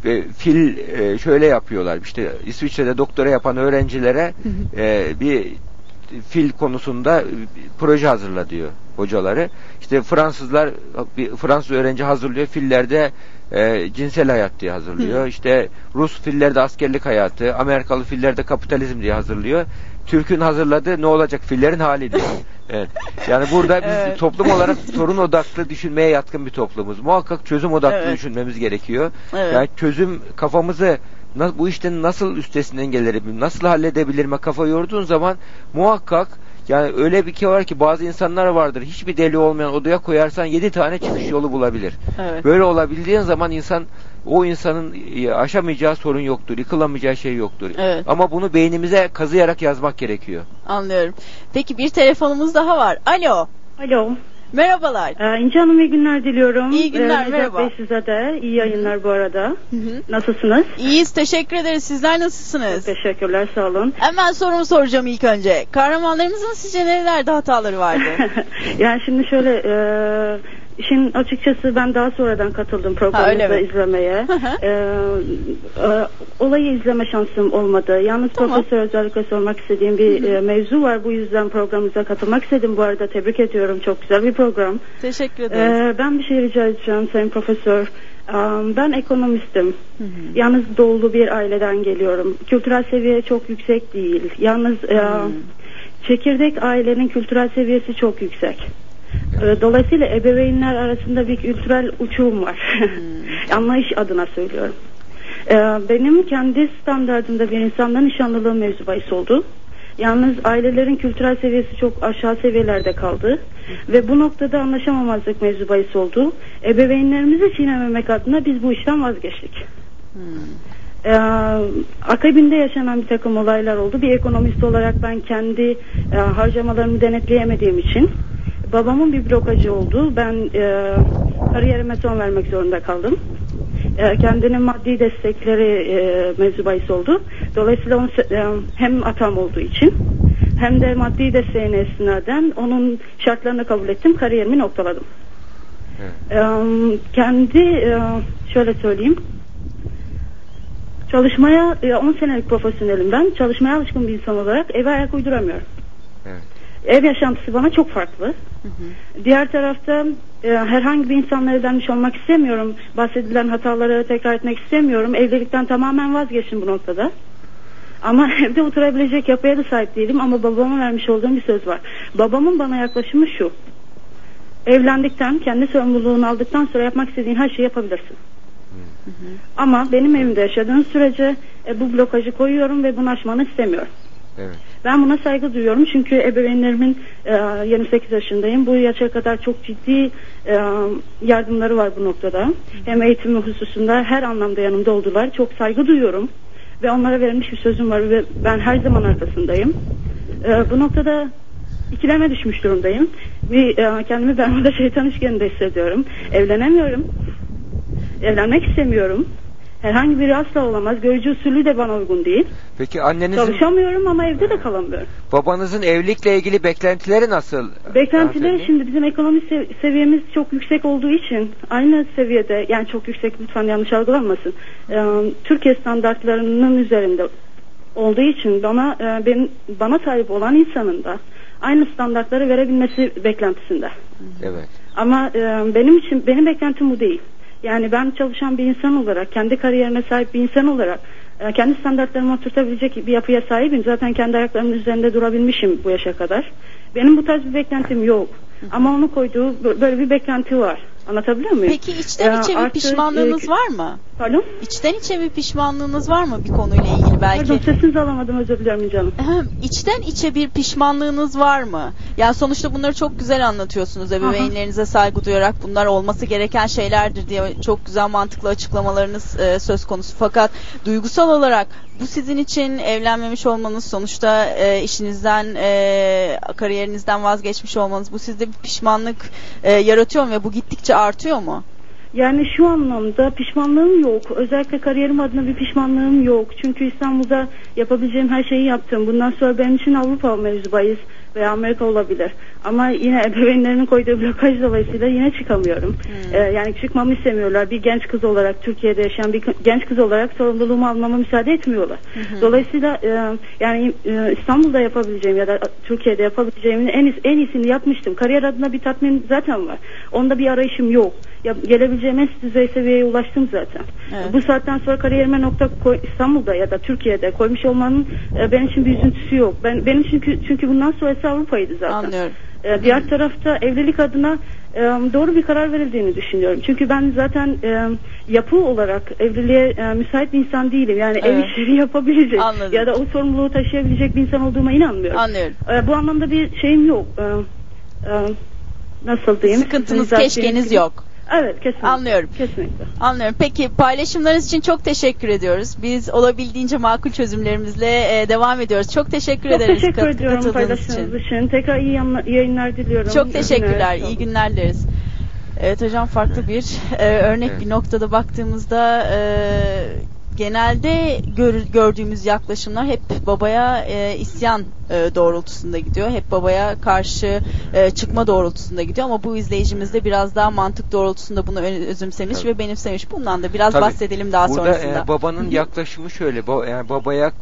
e, fil e, şöyle yapıyorlar işte İsviçre'de doktora yapan öğrencilere e, bir fil konusunda bir proje hazırla diyor hocaları. İşte Fransızlar bir Fransız öğrenci hazırlıyor fillerde e, cinsel hayat diye hazırlıyor. İşte Rus fillerde askerlik hayatı, Amerikalı fillerde kapitalizm diye hazırlıyor. Türk'ün hazırladığı ne olacak fillerin hali diyor. Evet. Yani burada biz Evet. toplum olarak sorun odaklı düşünmeye yatkın bir toplumuz. Muhakkak çözüm odaklı Evet. düşünmemiz gerekiyor. Evet. Yani çözüm kafamızı bu işten nasıl üstesinden gelirim, nasıl halledebilirime kafa yorduğun zaman muhakkak yani öyle bir şey var ki bazı insanlar vardır. Hiçbir deli olmayan odaya koyarsan yedi tane çıkış yolu bulabilir. evet. Böyle olabildiğin zaman insan o insanın e, aşamayacağı sorun yoktur, yıkılamayacağı şey yoktur. Evet. Ama bunu beynimize kazıyarak yazmak gerekiyor. Anlıyorum. Peki bir telefonumuz daha var. Alo. Alo. Merhabalar. Ee, İnce Hanım iyi günler diliyorum. İyi günler, Ee, merhaba. Bey size de. iyi yayınlar bu arada. Hı hı. Nasılsınız? İyiyiz teşekkür ederiz. Sizler nasılsınız? Teşekkürler sağ olun. Hemen sorumu soracağım ilk önce. Kahramanlarımızın sizce nerelerde hataları vardı? yani şimdi şöyle e, İşin açıkçası ben daha sonradan katıldım programınızı izlemeye. Ee, e, olayı izleme şansım olmadı. Yalnız profesör özellikle sormak istediğim bir e, mevzu var. Bu yüzden programımıza katılmak istedim. Bu arada tebrik ediyorum. Çok güzel bir program. Teşekkür ederiz. Ee, ben bir şey rica edeceğim Sayın Profesör. Am, Ben ekonomistim. Yalnız doğulu bir aileden geliyorum. Kültürel seviye çok yüksek değil. Yalnız e, çekirdek ailenin kültürel seviyesi çok yüksek. E, Dolayısıyla ebeveynler arasında bir kültürel uçurum var. Anlayış adına söylüyorum. E, Benim kendi standartımda bir insanla nişanlılığım mevzu bahis oldu. Yalnız ailelerin kültürel seviyesi çok aşağı seviyelerde kaldı. Ve bu noktada anlaşamamazlık mevzu bahis oldu. Ebeveynlerimizi çiğnememek adına biz bu işten vazgeçtik. Ee, akabinde yaşanan bir takım olaylar oldu. Bir ekonomist olarak ben kendi e, harcamalarımı denetleyemediğim için babamın bir blokajı oldu. Ben e, kariyerime son vermek zorunda kaldım. E, kendinin maddi destekleri e, mevzu bahis oldu. Dolayısıyla onu, e, hem atam olduğu için hem de maddi desteğine esnaden onun şartlarını kabul ettim. Kariyerimi noktaladım. E, kendi e, şöyle söyleyeyim. Çalışmaya e, 10 senelik profesyonelim ben. Çalışmaya alışkın bir insan olarak eve ayak uyduramıyorum. Ev yaşantısı bana çok farklı. Diğer tarafta e, herhangi bir insanla evlenmiş olmak istemiyorum. Bahsedilen hataları tekrar etmek istemiyorum. Evlilikten tamamen vazgeçtim bu noktada. Ama evde oturabilecek yapıya da sahip değilim ama babama vermiş olduğum bir söz var. Babamın bana yaklaşımı şu. Evlendikten, kendi sorumluluğunu aldıktan sonra yapmak istediğin her şeyi yapabilirsin. Ama benim evimde yaşadığın sürece e, bu blokajı koyuyorum ve bunu aşmanı istemiyorum. Evet. Ben buna saygı duyuyorum çünkü ebeveynlerimin e, 28 yaşındayım. Bu yaşa kadar çok ciddi e, yardımları var bu noktada. Hem eğitimi hususunda her anlamda yanımda oldular. Çok saygı duyuyorum ve onlara verilmiş bir sözüm var ve ben her zaman arkasındayım. E, bu noktada ikileme düşmüş durumdayım. Bir, e, kendimi Bermuda şeytan üçgeninde hissediyorum. Evlenemiyorum. Evlenmek istemiyorum. Herhangi biri asla olamaz. Görücü usulü de bana uygun değil. Peki annenizin, Çalışamıyorum ama evde de kalamıyorum. babanızın evlilikle ilgili beklentileri nasıl? Beklentileri şimdi bizim ekonomi sev- seviyemiz çok yüksek olduğu için aynı seviyede yani çok yüksek lütfen yanlış algılanmasın. Ee, Türkiye standartlarının üzerinde olduğu için bana e, benim bana sahip olan insanın da aynı standartları verebilmesi beklentisinde. Evet. Ama e, benim için benim beklentim bu değil. Yani ben çalışan bir insan olarak, kendi kariyerine sahip bir insan olarak e, kendi standartlarımı oturtabilecek bir yapıya sahibim. Zaten kendi ayaklarımın üzerinde durabilmişim bu yaşa kadar. Benim bu tarz bir beklentim yok. Ama onun koyduğu bö- böyle bir beklenti var. Anlatabiliyor muyum? Peki içten Ee, içe bir artı, pişmanlığınız e, var mı? Pardon? İçten içe bir pişmanlığınız var mı bir konuyla ilgili belki? Pardon sesinizi alamadım özür dilerim canım. İçten içe bir pişmanlığınız var mı? Yani sonuçta bunları çok güzel anlatıyorsunuz ebeveynlerinize saygı duyarak bunlar olması gereken şeylerdir diye çok güzel mantıklı açıklamalarınız e, söz konusu. Fakat duygusal olarak bu sizin için evlenmemiş olmanız sonuçta e, işinizden e, kariyerinizden vazgeçmiş olmanız bu sizde pişmanlık e, yaratıyor mu ve bu gittikçe artıyor mu? Yani şu anlamda pişmanlığım yok. Özellikle kariyerim adına bir pişmanlığım yok. Çünkü İstanbul'da yapabileceğim her şeyi yaptım. Bundan sonra benim için Avrupa mevzu bahis veya Amerika olabilir. Ama yine ebeveynlerimin koyduğu blokaj dolayısıyla yine çıkamıyorum. Ee, yani çıkmamı istemiyorlar. Bir genç kız olarak Türkiye'de yaşayan bir genç kız olarak sorumluluğumu almama müsaade etmiyorlar. Dolayısıyla e, yani e, İstanbul'da yapabileceğim ya da Türkiye'de yapabileceğimin en, en iyisini yapmıştım. Kariyer adına bir tatmin zaten var. Onda bir arayışım yok. Ya, gelebileceğim en düzey seviyeye ulaştım zaten. Evet. Bu saatten sonra kariyerime nokta koy, İstanbul'da ya da Türkiye'de koymuş olmanın e, benim için bir üzüntüsü yok. Ben benim çünkü çünkü bundan sonrası Avrupa'ydı zaten. Anlıyorum. E, diğer tarafta evlilik adına e, doğru bir karar verildiğini düşünüyorum. Çünkü ben zaten e, yapı olarak evliliğe e, müsait bir insan değilim. Yani ev Evet. işleri yapabilecek Anladım. ya da o sorumluluğu taşıyabilecek bir insan olduğuma inanmıyorum. Anlıyorum. E, bu anlamda bir şeyim yok. E, e, nasıl diyeyim? Sıkıntınız, keşkeniz yok. Evet kesinlikle. Anlıyorum. Kesinlikle. Anlıyorum. Peki paylaşımlarınız için çok teşekkür ediyoruz. Biz olabildiğince makul çözümlerimizle e, devam ediyoruz. Çok teşekkür Çok ederiz teşekkür kat- ediyorum katıldığınız paylaştığınız için. Tekrar iyi yayınlar diliyorum. Çok teşekkürler. günler. İyi günler dileriz. Evet hocam farklı bir e, örnek bir noktada baktığımızda e, genelde gör- gördüğümüz yaklaşımlar hep babaya e, isyan e, doğrultusunda gidiyor. Hep babaya karşı e, çıkma doğrultusunda gidiyor ama bu izleyicimiz de biraz daha mantık doğrultusunda bunu özümsemiş Tabii. ve benimsemiş. Bundan da biraz Tabii. bahsedelim daha Burada sonrasında. e, babanın yaklaşımı şöyle. ba- yani babaya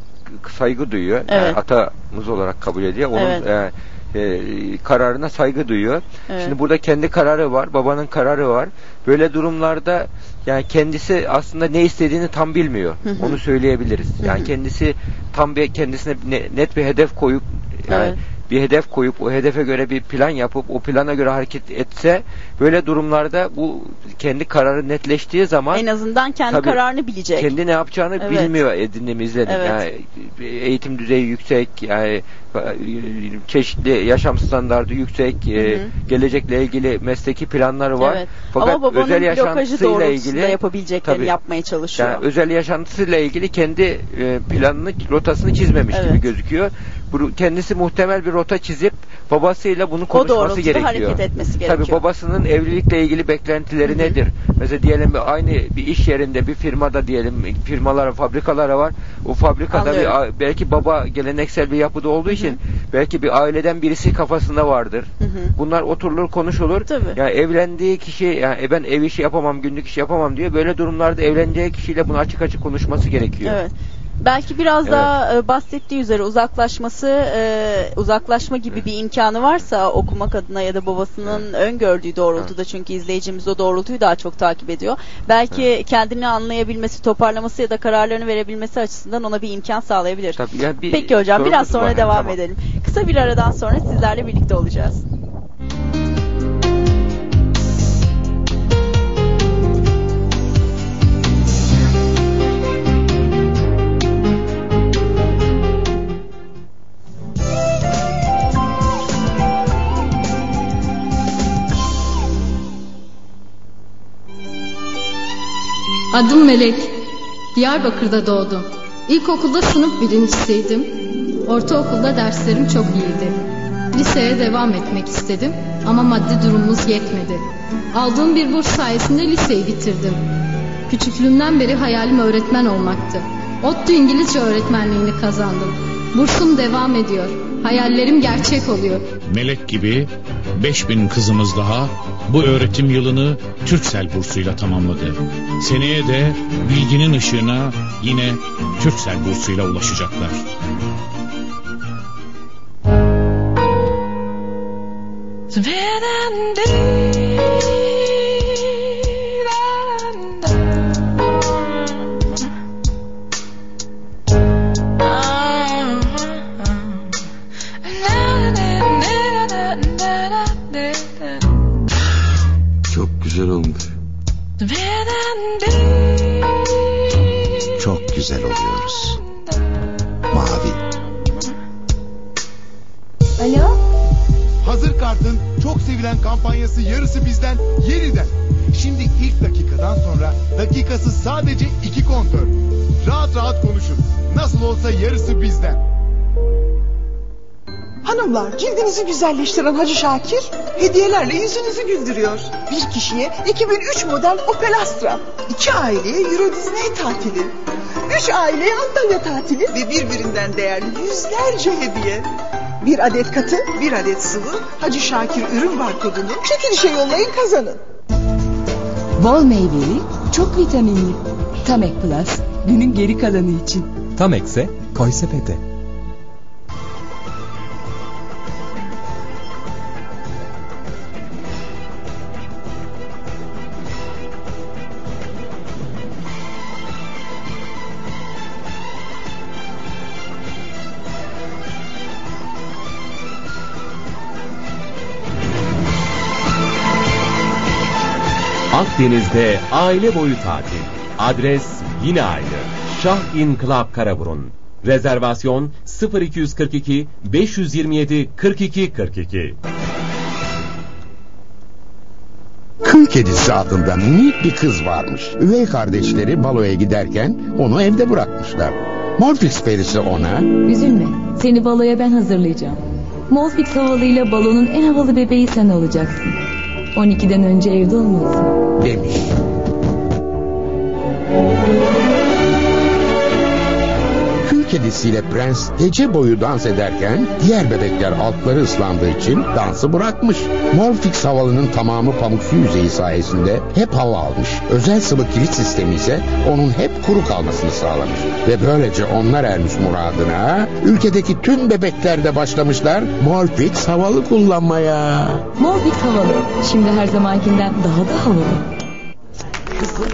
saygı duyuyor. Evet. Yani atamız olarak kabul ediyor. Onun Evet. e, e, kararına saygı duyuyor. Evet. Şimdi burada kendi kararı var, babanın kararı var. Böyle durumlarda yani kendisi aslında ne istediğini tam bilmiyor. Onu söyleyebiliriz. Yani kendisi tam bir kendisine ne- net bir hedef koyup yani Evet. bir hedef koyup o hedefe göre bir plan yapıp o plana göre hareket etse böyle durumlarda bu kendi kararı netleştiği zaman en azından kendi Tabii, kararını bilecek. kendi ne yapacağını Evet. bilmiyor edindiğimi izledik. Evet. Yani eğitim düzeyi yüksek, yani çeşitli yaşam standardı yüksek, e, Hı hı. gelecekle ilgili mesleki planları var. Evet. Fakat Ama babanın özel yaşantısıyla ilgili yapabileceklerini Tabii. yapmaya çalışıyor. yani özel yaşantısıyla ilgili kendi e, planını, rotasını çizmemiş Evet. gibi gözüküyor. Kendisi muhtemel bir rota çizip babasıyla bunu konuşması gerekiyor. hareket etmesi gerekiyor. Tabii babasının evlilikle ilgili beklentileri Hı hı. nedir? Mesela diyelim aynı bir iş yerinde bir firmada diyelim firmalara, fabrikalara var. O fabrikada bir, Anlıyorum. belki baba geleneksel bir yapıda olduğu için belki bir aileden birisi kafasında vardır. Hı hı. Bunlar oturulur, konuşulur. Tabii. Yani evlendiği kişi yani e, ben ev işi yapamam, günlük iş yapamam diyor. Böyle durumlarda evleneceği kişiyle bunu açık açık konuşması gerekiyor. Evet. Belki biraz Evet. daha e, bahsettiği üzere uzaklaşması, e, uzaklaşma gibi bir imkanı varsa okumak adına ya da babasının öngördüğü doğrultuda çünkü izleyicimiz o doğrultuyu daha çok takip ediyor. Belki kendini anlayabilmesi, toparlaması ya da kararlarını verebilmesi açısından ona bir imkan sağlayabilir. Tabii yani bir Peki hocam biraz sonra var devam tamam. edelim. Kısa bir aradan sonra sizlerle birlikte olacağız. Adım Melek. Diyarbakır'da doğdum. İlkokulda sınıf birincisiydim. Ortaokulda derslerim çok iyiydi. Liseye devam etmek istedim ama maddi durumumuz yetmedi. Aldığım bir burs sayesinde liseyi bitirdim. Küçüklüğümden beri hayalim öğretmen olmaktı. ODTÜ İngilizce öğretmenliğini kazandım. Bursum devam ediyor. Hayallerim gerçek oluyor. Melek gibi 5000 kızımız daha bu öğretim yılını Türksel bursuyla tamamladı. Seneye de bilginin ışığına yine Türksel bursuyla ulaşacaklar. Çok Çok güzel oluyoruz. Mavi. Alo? Hazır Kart'ın çok sevilen kampanyası yarısı bizden yeniden. Şimdi ilk dakikadan sonra dakikası sadece iki kontör. Rahat rahat konuşun. Nasıl olsa yarısı bizden. Hanımlar cildinizi güzelleştiren Hacı Şakir hediyelerle yüzünüzü güldürüyor. Bir kişiye 2003 model Opel Astra, iki aileye Euro Disney tatili, üç aileye Antalya tatili ve birbirinden değerli yüzlerce hediye. Bir adet katı, bir adet sıvı Hacı Şakir ürün barkodunu çekilişe yollayın kazanın. Bol meyveli, çok vitaminli. Tamek Plus, günün geri kalanı için. Tam ekse koy sepete. Akdeniz'de aile boyu tatil. Adres yine aynı. Şah İn Club Karaburun. Rezervasyon 0242 527 42 42. Kıl kedisi adında minik bir kız varmış. Üvey kardeşleri baloya giderken onu evde bırakmışlar. Morfix perisi ona Üzülme. Seni baloya ben hazırlayacağım. Molfix havalıyla balonun en havalı bebeği sen olacaksın. 12'den önce evde olmalısın. demiş. Kedisiyle prens gece boyu dans ederken diğer bebekler altları ıslandığı için dansı bırakmış. Morfix havalının tamamı pamuk su yüzeyi sayesinde hep hava almış. Özel sıvı kilit sistemi ise onun hep kuru kalmasını sağlamış. Ve böylece onlar ermiş muradına ülkedeki tüm bebekler de başlamışlar Morfix havalı kullanmaya. Morfix havalı. Şimdi her zamankinden daha da havalı. Kızım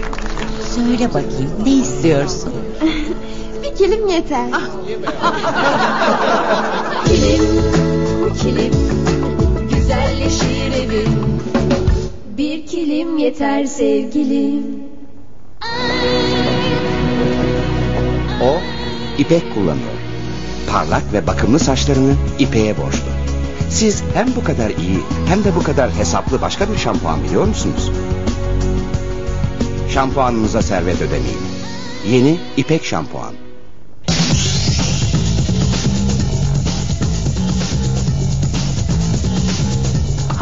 söyle bakayım ne istiyorsun? Bir kilim yeter. Kilim, kilim, güzelleşir evim. Bir kilim yeter sevgilim. O ipek kullanıyor. Parlak ve bakımlı saçlarını ipeğe borçlu. Siz hem bu kadar iyi hem de bu kadar hesaplı başka bir şampuan biliyor musunuz? Şampuanınıza servet ödemeyin. Yeni ipek şampuan.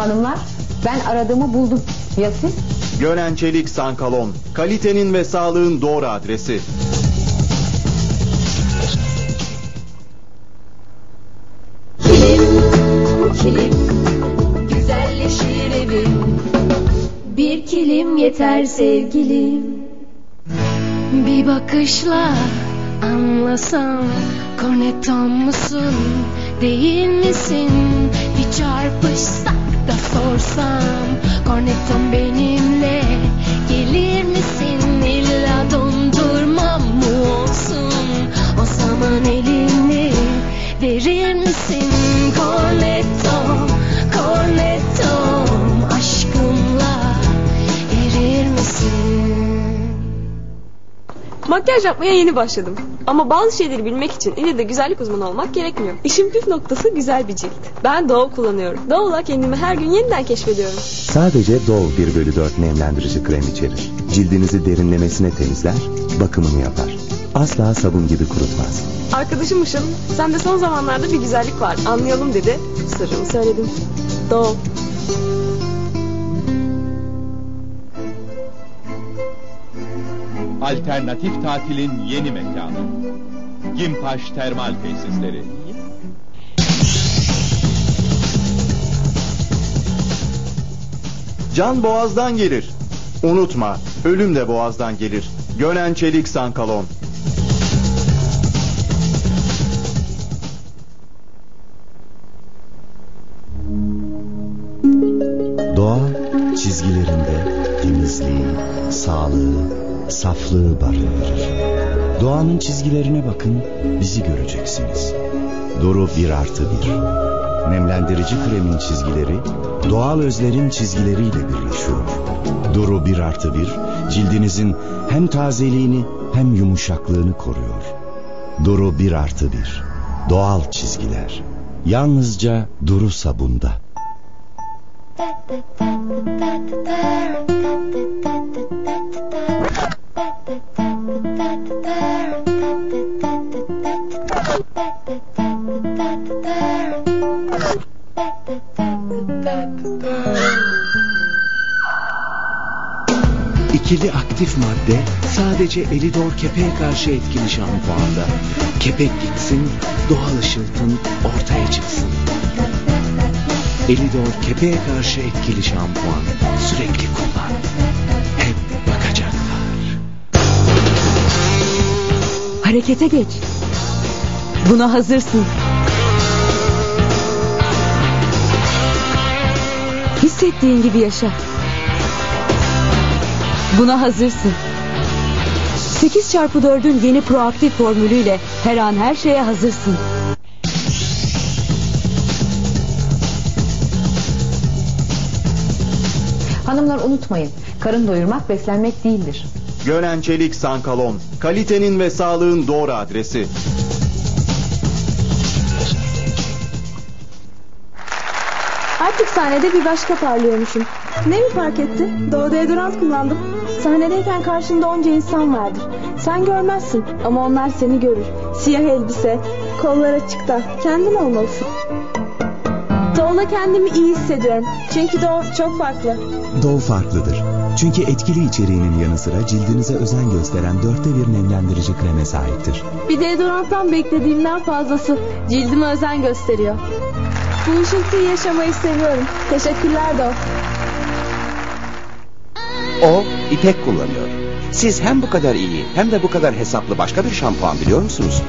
Hanımlar ben aradığımı buldum. Ya siz? Gönen Çelik Sankalon. Kalitenin ve sağlığın doğru adresi. Kilim, kilim, güzelleşir evim. Bir kilim yeter sevgilim. Bir bakışla anlasam Cornetton musun değil misin Bir çarpışsak da sorsam Cornetton benimle gelir misin? İlla dondurmam mı olsun? O zaman elini verir misin? Cornetton Cornetton aşkımla erir misin Makyaj yapmaya yeni başladım. Ama bazı şeyleri bilmek için ille de güzellik uzmanı olmak gerekmiyor. İşin püf noktası güzel bir cilt. Ben Dove kullanıyorum. Dove'la kendimi her gün yeniden keşfediyorum. Sadece Dove 1 bölü 4 nemlendirici krem içerir. Cildinizi derinlemesine temizler, bakımını yapar. Asla sabun gibi kurutmaz. Arkadaşım Işıl, sende son zamanlarda bir güzellik var. Anlayalım dedi. Sırrımı söyledim. Dove. Alternatif tatilin yeni mekanı. Gimpaş Termal Tesisleri. Can boğazdan gelir. Unutma, ölüm de boğazdan gelir. Gönen Çelik Sankalon. Doğa çizgilerinde temizliği, sağlığı, saflığı barındırır. Doğanın çizgilerine bakın, bizi göreceksiniz. Doru bir artı bir. Nemlendirici kremin çizgileri, doğal özlerin çizgileriyle birleşiyor. Doru bir artı bir, cildinizin hem tazeliğini hem yumuşaklığını koruyor. Doru bir artı bir. Doğal çizgiler. Yalnızca Duru sabunda. İkili aktif madde sadece Elidor kepeğe karşı etkili şampuanda. Kepek gitsin, doğal ışıltın ortaya çıksın. Elidor kepeğe karşı etkili şampuan. Sürekli kullan. Hep bakacaklar. Harekete geç. Buna hazırsın. Hissettiğin gibi yaşa. Buna hazırsın. 8 çarpı 4'ün yeni proaktif formülüyle her an her şeye hazırsın. Hanımlar unutmayın. Karın doyurmak beslenmek değildir. Gönen Çelik Sankalon. Kalitenin ve sağlığın doğru adresi. Artık sahnede bir başka parlıyormuşum. Ne mi fark etti? Doğu deodorant kullandım. Sahnedeyken karşında onca insan vardır. Sen görmezsin ama onlar seni görür. Siyah elbise, kollar açıkta. Kendin olmalısın. Doğu'da kendimi iyi hissediyorum. Çünkü Doğu çok farklı. Dove farklıdır. Çünkü etkili içeriğinin yanı sıra cildinize özen gösteren dörtte bir nemlendirici kreme sahiptir. Bir deodoranttan beklediğimden fazlası cildime özen gösteriyor. Bu ışıltıyı yaşamayı seviyorum. Teşekkürler Dov. O ipek kullanıyor. Siz hem bu kadar iyi hem de bu kadar hesaplı başka bir şampuan biliyor musunuz?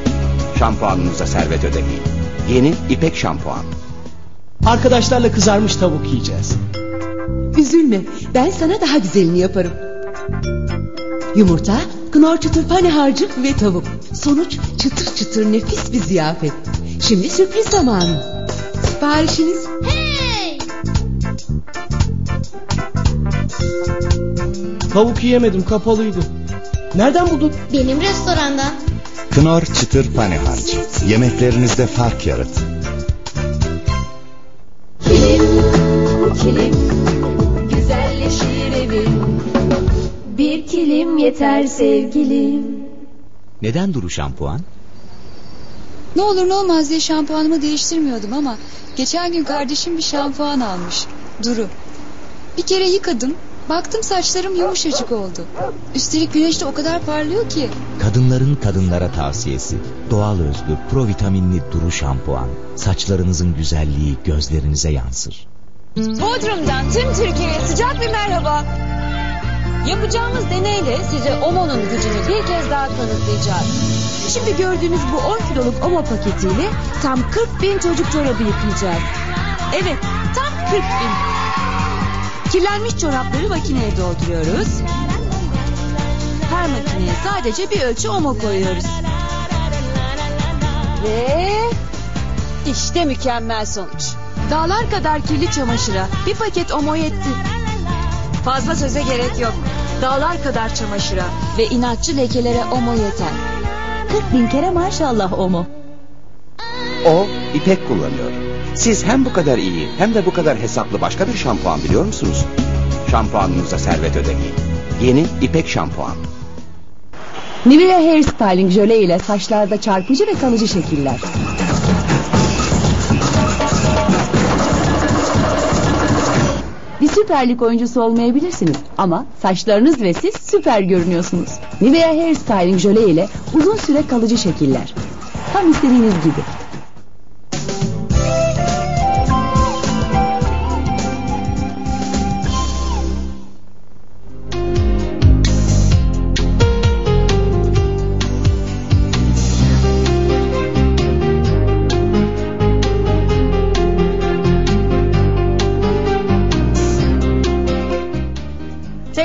Şampuanınıza servet ödemeyin. Yeni ipek şampuan. Arkadaşlarla kızarmış tavuk yiyeceğiz. Üzülme ben sana daha güzelini yaparım. Yumurta, knor çıtır pane harcı ve tavuk. Sonuç çıtır çıtır nefis bir ziyafet. Şimdi sürpriz zamanı. Siparişiniz Tavuk yiyemedim kapalıydı. Nereden buldun? Benim restorandan. Knorr çıtır pane harcı. Yemeklerinizde fark yarat. Kilim, kilim, güzelleşir evim. Bir kilim yeter sevgilim. Neden Duru şampuan? Ne olur ne olmaz diye şampuanımı değiştirmiyordum ama geçen gün kardeşim bir şampuan almış. Duru. Bir kere yıkadım. Baktım saçlarım yumuşacık oldu. Üstelik güneşte o kadar parlıyor ki. Kadınların kadınlara tavsiyesi. Doğal özlü, provitaminli Duru şampuan. Saçlarınızın güzelliği gözlerinize yansır. Bodrum'dan tüm Türkiye'ye sıcak bir merhaba. Yapacağımız deneyle size Omo'nun gücünü bir kez daha kanıtlayacağız. Şimdi gördüğünüz bu 10 kiloluk Omo paketiyle tam 40 bin çocuk çorabı yıkayacağız. Evet, tam 40 bin. Kirlenmiş çorapları makineye dolduruyoruz. Her makineye sadece bir ölçü Omo koyuyoruz. Ve işte mükemmel sonuç. Dağlar kadar kirli çamaşıra bir paket Omo yetti. Fazla söze gerek yok. Dağlar kadar çamaşıra ve inatçı lekelere Omo yeter. 40 bin kere maşallah Omo. O ipek kullanıyor. Siz hem bu kadar iyi hem de bu kadar hesaplı başka bir şampuan biliyor musunuz? Şampuanınıza servet ödemeyin. Yeni ipek şampuan. Nivea Hair Styling jöle ile saçlarda çarpıcı ve kalıcı şekiller. Bir Süper Lig oyuncusu olmayabilirsiniz ama saçlarınız ve siz süper görünüyorsunuz. Nivea Hair Styling jöle ile uzun süre kalıcı şekiller. Tam istediğiniz gibi.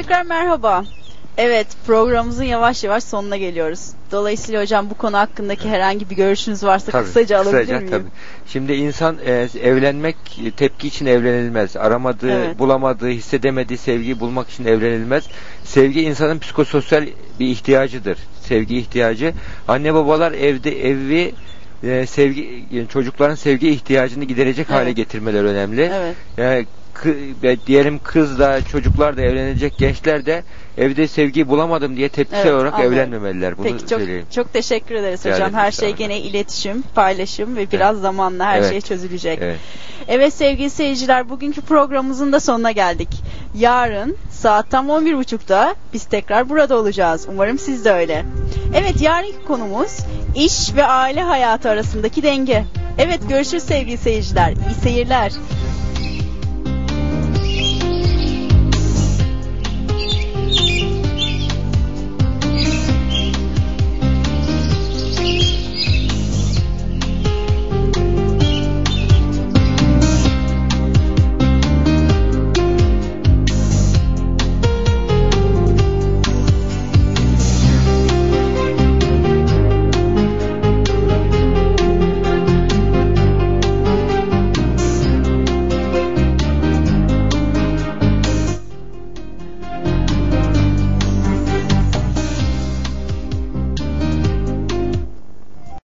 Tekrar merhaba. Evet programımızın yavaş yavaş sonuna geliyoruz. Dolayısıyla hocam bu konu hakkındaki herhangi bir görüşünüz varsa Tabii, kısaca alabilir kısaca, miyim? Tabii. Şimdi insan e, evlenmek tepki için evlenilmez. Aramadığı, Evet. bulamadığı, hissedemediği sevgiyi bulmak için evlenilmez. Sevgi insanın psikososyal bir ihtiyacıdır. Sevgi ihtiyacı. Anne babalar evde evi e, sevgi çocukların sevgi ihtiyacını giderecek hale Evet. getirmeler önemli. Evet. Yani diyelim kız da çocuklar da evlenecek gençler de evde sevgiyi bulamadım diye tepkisel Evet, olarak anladım. evlenmemeliler. Bunu Peki çok söyleyeyim. çok teşekkür ederiz Rica hocam. Her şey gene iletişim, paylaşım ve biraz zamanla her Evet. şey çözülecek. Evet. Evet sevgili seyirciler bugünkü programımızın da sonuna geldik. Yarın saat tam 11.30'da biz tekrar burada olacağız. Umarım siz de öyle. Evet yarınki konumuz iş ve aile hayatı arasındaki denge. Evet görüşürüz sevgili seyirciler. İyi seyirler.